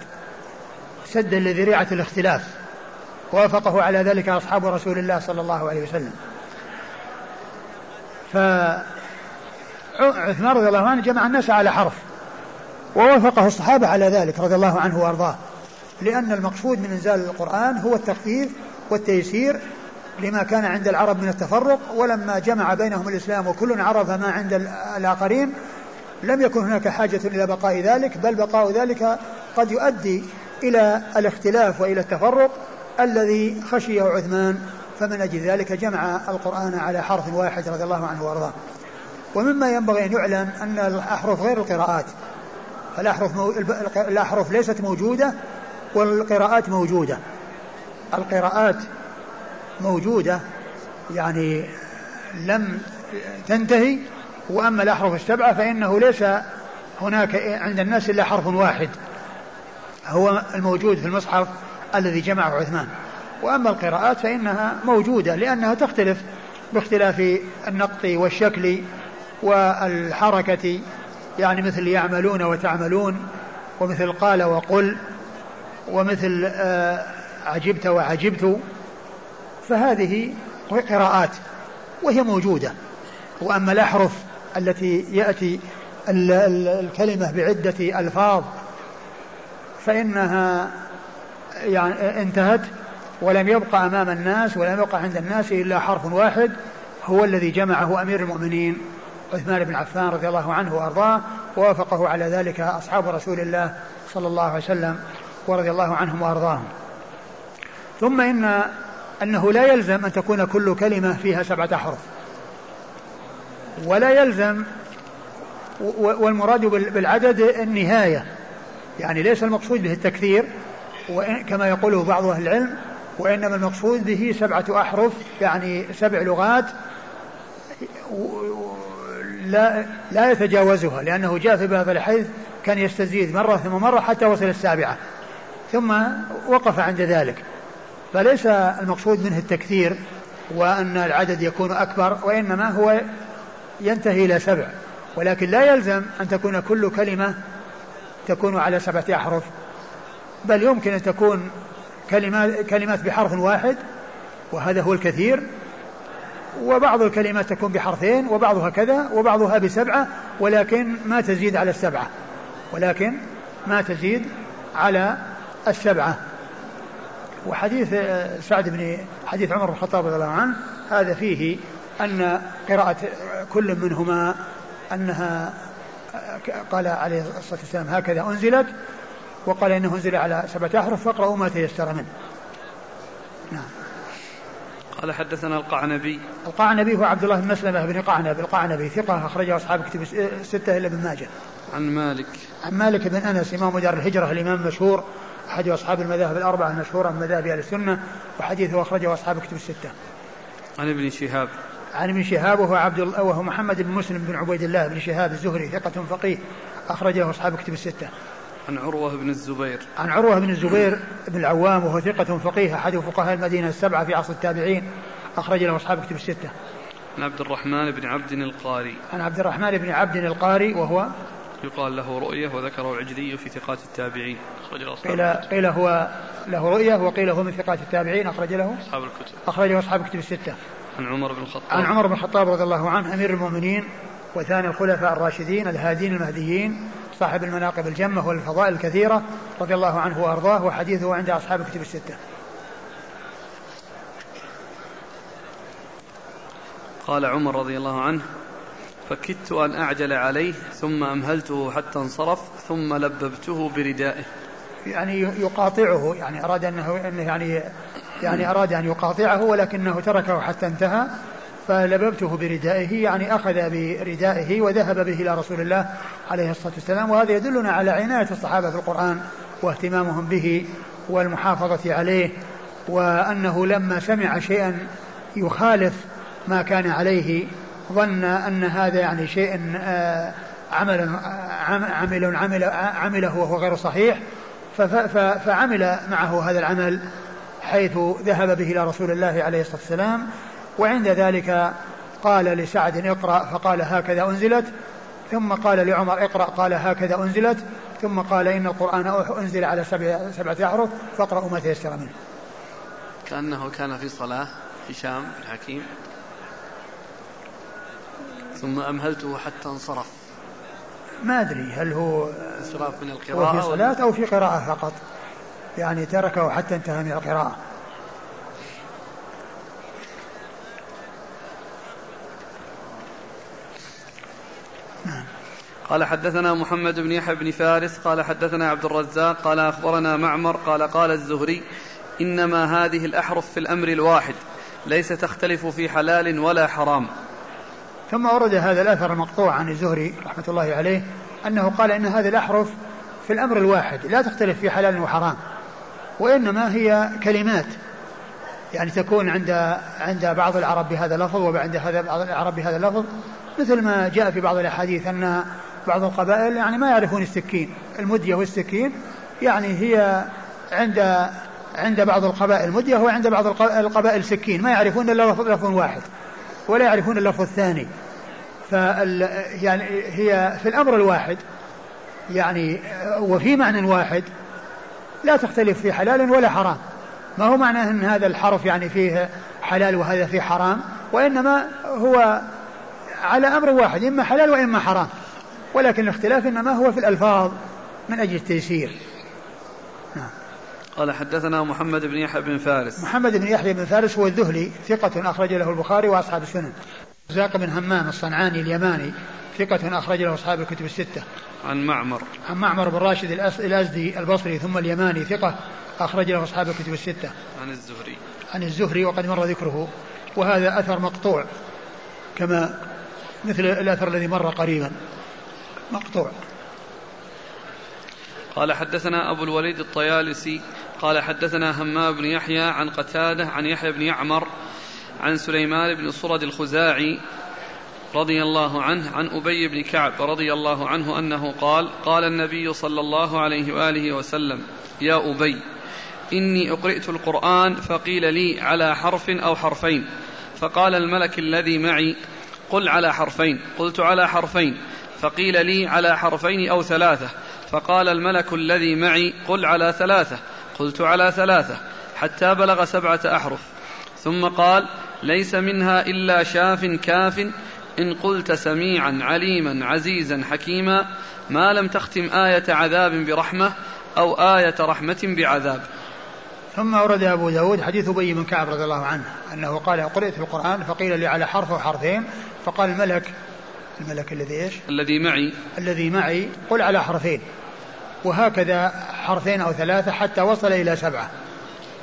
سدا لذريعة الاختلاف. وافقه على ذلك أصحاب رسول الله صلى الله عليه وسلم. فعثمان رضي الله عنه جمع الناس على حرف. ووافقه الصحابة على ذلك رضي الله عنه وأرضاه. لأن المقصود من إنزال القرآن هو التخفيف والتيسير لما كان عند العرب من التفرق ولما جمع بينهم الإسلام وكل عرف ما عند الآخرين لم يكن هناك حاجة إلى بقاء ذلك بل بقاء ذلك قد يؤدي إلى الاختلاف وإلى التفرق الذي خشيه عثمان. فمن أجل ذلك جمع القرآن على حرف واحد رضي الله عنه وأرضاه. ومما ينبغي أن يعلم أن الأحرف غير القراءات. الأحرف, مو... الأحرف ليست موجودة والقراءات موجودة. القراءات موجودة يعني لم تنتهي وأما الأحرف السبعة فإنه ليس هناك عند الناس إلا حرف واحد هو الموجود في المصحف الذي جمعه عثمان. وأما القراءات فإنها موجودة لأنها تختلف باختلاف النقط والشكل والحركة يعني مثل يعملون وتعملون ومثل قال وقل ومثل آه، عجبت وعجبت فهذه قراءات وهي موجودة. وأما الأحرف التي يأتي الكلمة بعدة ألفاظ فإنها يعني انتهت ولم يبقى أمام الناس ولم يبقى عند الناس إلا حرف واحد هو الذي جمعه أمير المؤمنين. عثمان بن عفان رضي الله عنه وأرضاه ووافقه على ذلك أصحاب رسول الله صلى الله عليه وسلم ورضي الله عنهم وأرضاهم. ثم إن أنه لا يلزم أن تكون كل كلمة فيها سبعة أحرف ولا يلزم والمراد بالعدد النهاية. يعني ليس المقصود به التكثير كما يقوله بعض أهل العلم وإنما المقصود به سبعة أحرف يعني سبع لغات لا لا يتجاوزها لأنه جاء في بعض الحديث كان يستزيد مرة ثم مرة حتى وصل السابعة. ثم وقف عند ذلك. فليس المقصود منه التكثير وأن العدد يكون أكبر وإنما هو ينتهي إلى سبع. ولكن لا يلزم أن تكون كل كلمة تكون على سبعة أحرف بل يمكن أن تكون كلمات, كلمات بحرف واحد وهذا هو الكثير. وبعض الكلمات تكون بحرفين وبعضها كذا وبعضها بسبعة ولكن ما تزيد على السبعة. ولكن ما تزيد على السبعة. وحديث سعد بن حديث عمر بن الخطاب رضي الله عنه هذا فيه أن قراءة كل منهما أنها قال عليه الصلاة والسلام هكذا أنزلت وقال إنه أنزل على سبعة أحرف فاقرأوا ما تيسر منه. نعم. قال حدثنا القعنبي. القعنبي هو عبد الله بن مسلمة بن قعنب. القعنبي ثقة أخرجه أصحاب كتب الستة إلا ابن ماجه. عن مالك. عن مالك بن أنس إمام دار الهجرة الإمام المشهور أحد أصحاب المذاهب الأربعة المشهورة من مذاهب أهل السنة وحديثه أخرجه أصحاب كتب الستة. عن ابن شهاب. عن ابن شهاب وهو عبد الله وهو محمد بن مسلم بن عبيد الله بن شهاب الزهري ثقة فقيه أخرجه أصحاب كتب الستة. عن عروة بن الزبير. عن عروة بن الزبير بن العوام وهو ثقة فقيه أحد فقهاء المدينة السبعة في عصر التابعين. أخرج له أصحاب كتب الستة. عن عبد الرحمن بن عبد القاري. عن عبد الرحمن بن عبد القاري وهو يقال له رؤية وذكره العجلي في ثقات التابعين. أخرج له قيل, قيل هو له رؤية وقيل هو من ثقات التابعين. أخرج له أصحاب الكتب. أخرجه أصحاب كتب الستة. عن عمر بن الخطاب. عن عمر بن الخطاب رضي الله عنه أمير المؤمنين وثاني الخلفاء الراشدين الهادين المهديين صاحب المناقب الجمة والفضائل الكثيرة رضي الله عنه وأرضاه وحديثه عند أصحاب كتب الستة. قال عمر رضي الله عنه فكدت أن أعجل عليه ثم أمهلته حتى انصرف ثم لببته بردائه. يعني يقاطعه يعني أراد أنه يعني يعني أراد أن يقاطعه ولكنه تركه حتى انتهى. فلببته بردائه يعني أخذ بردائه وذهب به إلى رسول الله عليه الصلاة والسلام وهذا يدلنا على عناية الصحابة في القرآن واهتمامهم به والمحافظة عليه وأنه لما سمع شيئا يخالف ما كان عليه ظن أن هذا يعني شيء عمل عمل عمل عمله وهو غير صحيح فعمل معه هذا العمل حيث ذهب به إلى رسول الله عليه الصلاة والسلام وعند ذلك قال لسعد اقرأ فقال هكذا أنزلت. ثم قال لعمر اقرأ قال هكذا أنزلت. ثم قال إن القرآن أنزل على سبعة, سبعة أحرف فاقرأوا ما تيسر منه. كأنه كان في صلاة هشام بن حكيم ثم أمهلته حتى انصرف. ما أدري هل هو انصراف من القراءة هو في صلاة أو في قراءة فقط. يعني تركه حتى انتهى من القراءة. قال حدثنا محمد بن يحيى بن فارس قال حدثنا عبد الرزاق قال أخبرنا معمر قال قال الزهري إنما هذه الأحرف في الأمر الواحد ليس تختلف في حلال ولا حرام. ثم ورد هذا الأثر المقطوع عن الزهري رحمة الله عليه أنه قال إن هذه الأحرف في الأمر الواحد لا تختلف في حلال وحرام وإنما هي كلمات. يعني تكون عند عند بعض العرب بهذا اللفظ وعند هذا بعض العرب بهذا اللفظ مثل ما جاء في بعض الأحاديث أن بعض القبائل يعني ما يعرفون السكين المدية والسكين يعني هي عند عند بعض القبائل مدية وعند بعض القبائل سكين ما يعرفون إلا لفظ واحد ولا يعرفون اللفظ الثاني فال يعني هي في الأمر الواحد يعني وفي معنى واحد لا تختلف في حلال ولا حرام. ما هو معناه أن هذا الحرف يعني فيه حلال وهذا فيه حرام وإنما هو على أمر واحد إما حلال وإما حرام ولكن الاختلاف إنما هو في الألفاظ من أجل التيسير نعم. قال حدثنا محمد بن يحيى بن فارس محمد بن يحيى بن فارس هو الذهلي ثقة أخرج له البخاري وأصحاب السنن زاق بن همام الصنعاني اليماني ثقة أخرج له أصحاب الكتب الستة. عن معمر. عن معمر بن راشد الأزدي البصري ثم اليماني ثقة أخرج له أصحاب الكتب الستة. عن الزهري. عن الزهري وقد مر ذكره وهذا أثر مقطوع كما مثل الأثر الذي مر قريبا مقطوع. قال حدثنا أبو الوليد الطيالسي قال حدثنا همام بن يحيى عن قتادة عن يحيى بن يعمر عن سليمان بن صرد الخزاعي رضي الله عنه عن أبي بن كعب رضي الله عنه أنه قال قال النبي صلى الله عليه وآله وسلم يا أبي إني أقرئت القرآن فقيل لي على حرف أو حرفين فقال الملك الذي معي قل على حرفين. قلت على حرفين. فقيل لي على حرفين أو ثلاثة. فقال الملك الذي معي قل على ثلاثة. قلت على ثلاثة. حتى بلغ سبعة أحرف. ثم قال ليس منها إلا شاف كاف. إن قلت سميعا عليما عزيزا حكيما ما لم تختم آية عذاب برحمة أو آية رحمة بعذاب. ثم أورد أبو داود حديث أبي بن كعب رضي الله عنه أنه قال قرأت في القرآن فقيل لي على حرف وحرفين فقال الملك الملك الذي إيش؟ الذي معي. الذي معي قل على حرفين. وهكذا حرفين أو ثلاثة حتى وصل إلى سبعة.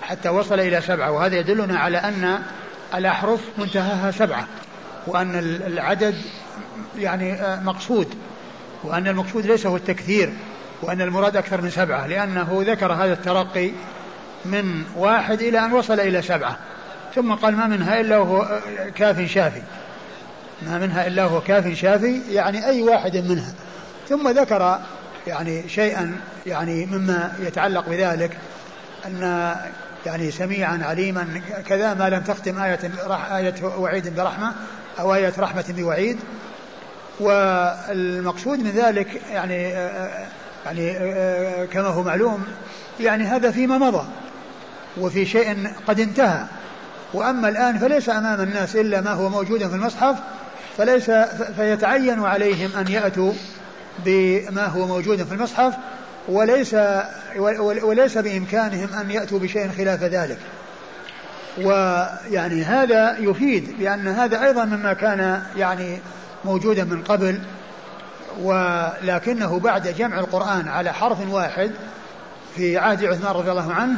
حتى وصل إلى سبعة. وهذا يدلنا على أن الأحرف منتهاها سبعة. وأن العدد يعني آه، مقصود. وأن المقصود ليس هو التكثير. وأن المراد أكثر من سبعة. لأنه ذكر هذا الترقي من واحد إلى أن وصل إلى سبعة. ثم قال ما منها إلا هو آه، كاف شافي. ما منها إلا هو كاف شافي يعني أي واحد منها. ثم ذكر يعني شيئا يعني مما يتعلق بذلك أن يعني سميعا عليما كذا ما لم تختم آية آية وعيد برحمة أو آية رحمة بوعيد. والمقصود من ذلك يعني يعني كما هو معلوم يعني هذا فيما مضى وفي شيء قد انتهى. وأما الآن فليس أمام الناس إلا ما هو موجود في المصحف فليس فيتعين عليهم أن يأتوا بما هو موجود في المصحف وليس وليس بإمكانهم أن يأتوا بشيء خلاف ذلك. ويعني هذا يفيد بأن هذا أيضا مما كان يعني موجودا من قبل ولكنه بعد جمع القرآن على حرف واحد في عهد عثمان رضي الله عنه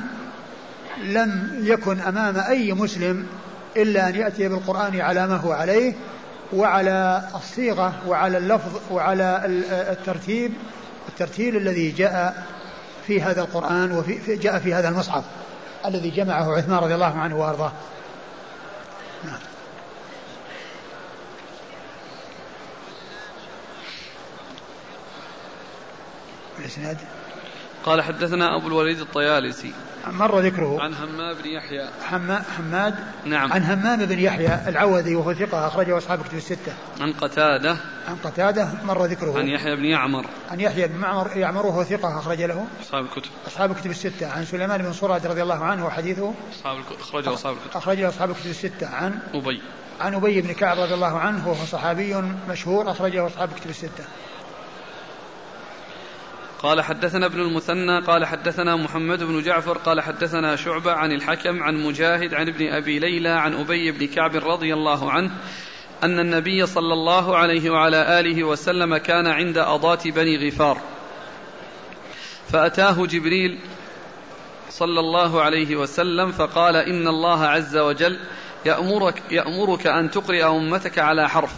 لم يكن أمام أي مسلم إلا أن يأتي بالقرآن على ما هو عليه. وعلى الصيغة وعلى اللفظ وعلى الترتيب الترتيل الذي جاء في هذا القرآن وفي جاء في هذا المصحف الذي جمعه عثمان رضي الله عنه وأرضاه. نعم. الاسناد قال حدثنا أبو الوليد الطيالسي. مر ذكره. عن همام بن يحيى. حماد. نعم. عن همام بن يحيى العوذي وهو ثقة أخرجه أصحاب كتب الستة. عن قتادة. عن قتادة مر ذكره. عن يحيى بن يعمر. عن يحيى بن معمر يعمر وهو ثقة أخرج له. أصحاب الكتب. أصحاب الكتب الستة. عن سليمان بن صراد رضي الله عنه وحديثه. أصحاب أخرجه أصحاب الكتب. أخرجه أصحاب الكتب الستة. عن أبي. عن أبي بن كعب رضي الله عنه وهو صحابي مشهور أخرجه أصحاب الكتب الستة. قال حدثنا ابن المثنى قال حدثنا محمد بن جعفر قال حدثنا شعبة عن الحكم عن مجاهد عن ابن أبي ليلى عن أبي بن كعب رضي الله عنه أن النبي صلى الله عليه وعلى آله وسلم كان عند أضاة بني غفار. فأتاه جبريل صلى الله عليه وسلم فقال إن الله عز وجل يأمرك, يأمرك أن تقرئ أمتك على حرف.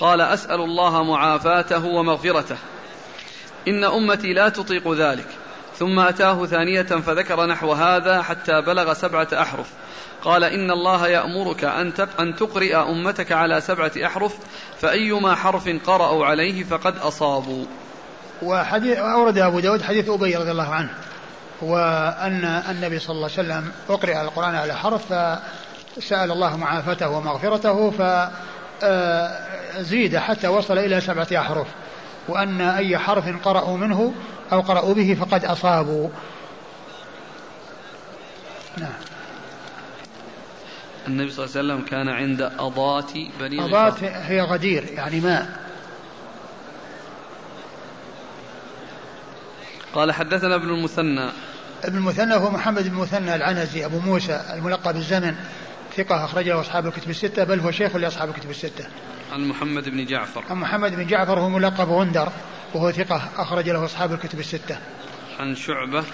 قال أسأل الله معافاته ومغفرته. إن أمتي لا تطيق ذلك. ثم أتاه ثانية فذكر نحو هذا حتى بلغ سبعة أحرف. قال إن الله يأمرك أن أن تقرئ أمتك على سبعة أحرف فأيما حرف قرأوا عليه فقد أصابوا. وحديث أورد أبو داود حديث أبي رضي الله عنه وأن النبي صلى الله عليه وسلم أقرئ القرآن على حرف فسأل الله معافاته ومغفرته فزيد حتى وصل إلى سبعة أحرف. وأن أي حرف قرأوا منه أو قرأوا به فقد أصابوا. نعم. النبي صلى الله عليه وسلم كان عند أضات بني أضات هي غدير يعني ماء. قال حدثنا ابن المثنى. ابن المثنى هو محمد بن المثنى العنزي أبو موسى الملقب بالزمن ثقة أخرجه أصحاب الكتب الستة بل هو شيخ لأصحاب الكتب الستة. عن محمد بن جعفر عن محمد بن جعفر هو ملقب غندر وهو ثقة أخرج له أصحاب الكتب الستة عن شعبة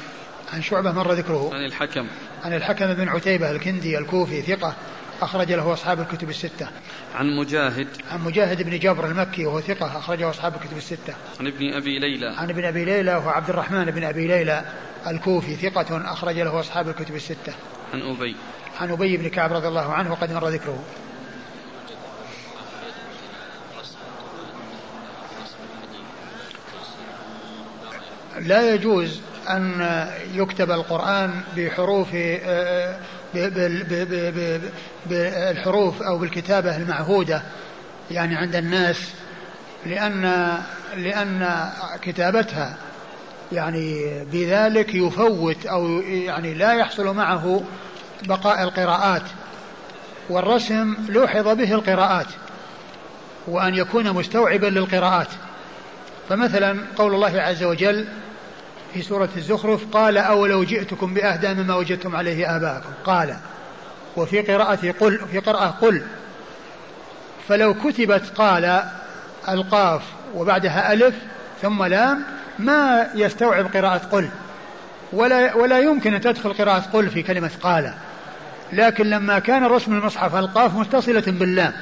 عن شعبة مر ذكره عن الحكم عن الحكم بن عتيبة الكندي الكوفي ثقة أخرج له أصحاب الكتب الستة. عن مجاهد. عن مجاهد بن جبر المكي وهو ثقة أخرجه أصحاب الكتب الستة. عن ابن أبي ليلى. عن ابن أبي ليلى وهو عبد الرحمن بن أبي ليلى الكوفي ثقة أخرج له أصحاب الكتب الستة. عن أبي. عن أبي بن كعب رضي الله عنه وقد مر ذكره. لا يجوز أن يكتب القرآن بحروف بالحروف أو بالكتابة المعهودة يعني عند الناس لأن لأن كتابتها يعني بذلك يفوت أو يعني لا يحصل معه بقاء القراءات والرسم لوحظ به القراءات وأن يكون مستوعبا للقراءات. فمثلا قول الله عز وجل في سورة الزخرف قال أولو جئتكم بأهدى مما وجدتم عليه آباءكم. قال وفي قراءة قل في قراءة قل. فلو كتبت قال القاف وبعدها ألف ثم لام ما يستوعب قراءة قل. ولا ولا يمكن أن تدخل قراءة قل في كلمة قال. لكن لما كان رسم المصحف القاف متصلة باللام.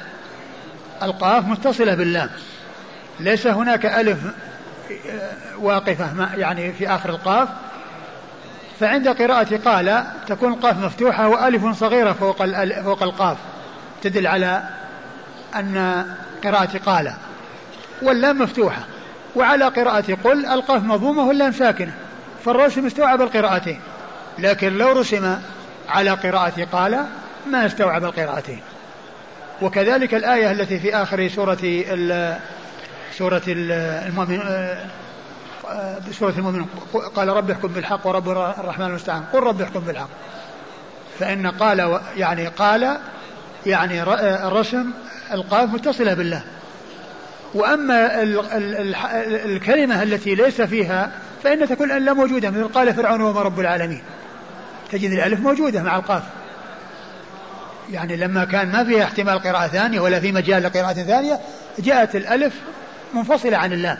القاف متصلة باللام. ليس هناك ألف واقفة يعني في آخر القاف. فعند قراءة قال تكون القاف مفتوحة وألف صغيرة فوق فوق القاف. تدل على أن قراءة قال واللام مفتوحة. وعلى قراءة قل القاف مضمومة واللام ساكنة. فالرسم استوعب القراءتين. لكن لو رسم على قراءة قال ما استوعب القراءتين. وكذلك الآية التي في آخر سورة سورة المؤمن بسورة المؤمنون. قال رب احكم بالحق ورب الرحمن المستعان. قل رب احكم بالحق. فإن قال يعني قال يعني الرسم القاف متصلة بالله. وأما الكلمة التي ليس فيها فإن تكون الألف موجودة مثل قال فرعون وما رب العالمين. تجد الألف موجودة مع القاف. يعني لما كان ما فيها احتمال قراءة ثانية ولا في مجال لقراءة ثانية جاءت الألف منفصلة عن اللام.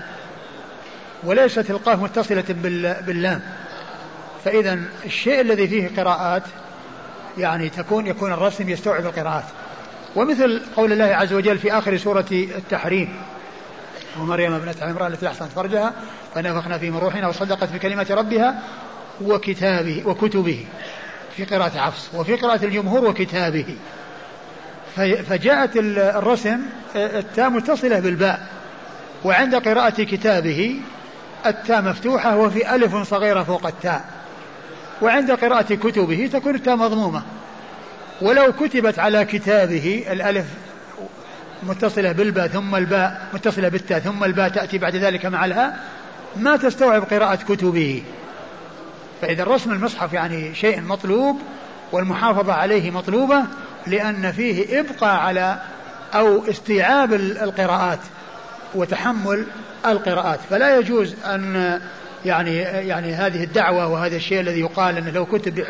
وليست القاف متصلة باللام. فإذا الشيء الذي فيه قراءات يعني تكون يكون الرسم يستوعب القراءات. ومثل قول الله عز وجل في آخر سورة التحريم. ومريم ابنة عمران التي أحسنت فرجها فنفخنا في من روحنا وصدقت بكلمات ربها وكتابه وكتبه. في قراءة عفص وفي قراءة الجمهور وكتابه. فجاءت الرسم التاء متصلة بالباء. وعند قراءة كتابه التاء مفتوحة وفي ألف صغيرة فوق التاء. وعند قراءة كتبه تكون التاء مضمومة. ولو كتبت على كتابه الألف متصلة بالباء ثم الباء متصلة بالتاء ثم الباء تأتي بعد ذلك مع الهاء ما تستوعب قراءة كتبه. فإذا رسم المصحف يعني شيء مطلوب والمحافظة عليه مطلوبة لأن فيه إبقاء على أو استيعاب القراءات. وتحمل القراءات. فلا يجوز أن يعني يعني هذه الدعوة وهذا الشيء الذي يقال أنه لو كتب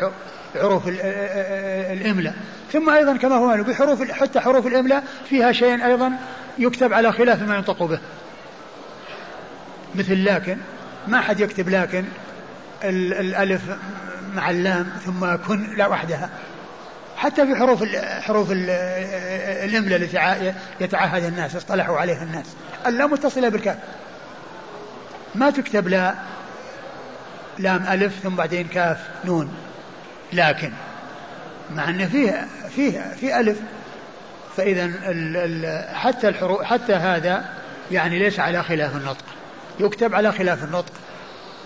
بحروف الإملاء ثم أيضا كما هو بحروف حتى حروف الإملاء فيها شيء أيضا يكتب على خلاف ما ينطق به. مثل لكن ما حد يكتب لكن الألف مع اللام ثم كن لا وحدها. حتى في حروف حروف الإملاء التي يتعهد الناس اصطلحوا عليها الناس. اللام متصلة بالكاف. ما تكتب لا لام ألف ثم بعدين كاف نون. لكن مع أن فيه فيه في ألف. فإذا حتى الحروف حتى هذا يعني ليس على خلاف النطق. يكتب على خلاف النطق.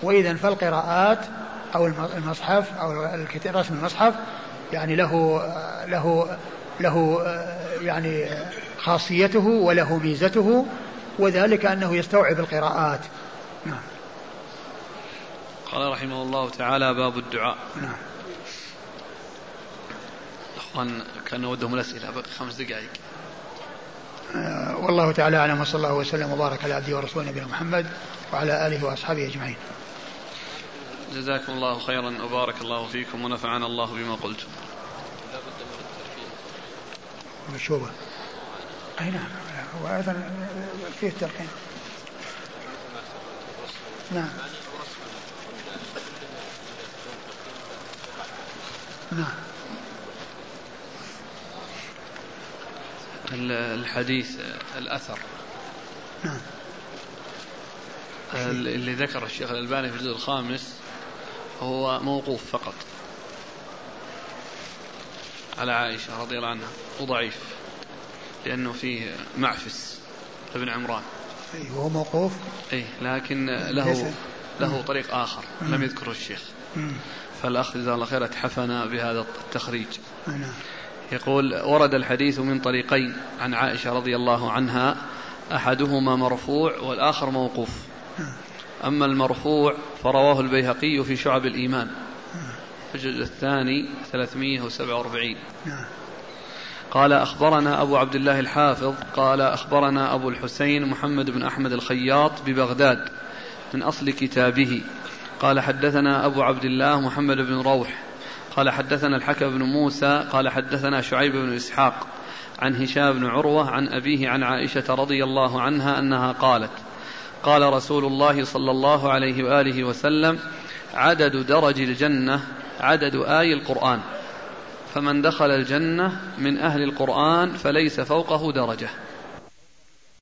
وإذا فالقراءات أو المصحف أو رسم المصحف يعني له له له يعني خاصيته وله ميزته وذلك أنه يستوعب القراءات. نعم. قال رحمه الله تعالى باب الدعاء. نعم. وأن كان ودهم الأسئلة خمس دقائق. آه والله تعالى أعلم وصلى الله وسلم وبارك على عبده ورسوله نبينا محمد وعلى آله وأصحابه أجمعين. جزاكم الله خيرا وبارك الله فيكم ونفعنا الله بما قلتم. مشوبة أي نعم. وأيضا فيه التلقين نعم. نعم. الحديث الأثر. نعم. اللي ذكر الشيخ الألباني في الجزء الخامس هو موقوف فقط. على عائشة رضي الله عنها وضعيف لأنه فيه معفس ابن عمران. أي هو موقوف؟ أي لكن له له طريق آخر لم يذكره الشيخ. فالأخ جزاه الله خير اتحفنا بهذا التخريج. نعم. يقول ورد الحديث من طريقين عن عائشة رضي الله عنها أحدهما مرفوع والآخر موقوف. نعم. أما المرفوع فرواه البيهقي في شعب الإيمان. الجزء الثاني 347 نعم. قال أخبرنا أبو عبد الله الحافظ قال أخبرنا أبو الحسين محمد بن أحمد الخياط ببغداد من أصل كتابه قال حدثنا أبو عبد الله محمد بن روح قال حدثنا الحكم بن موسى قال حدثنا شعيب بن إسحاق عن هشام بن عروة عن أبيه عن عائشة رضي الله عنها أنها قالت قال رسول الله صلى الله عليه وآله وسلم عدد درج الجنة عدد آي القرآن. فمن دخل الجنة من أهل القرآن فليس فوقه درجة.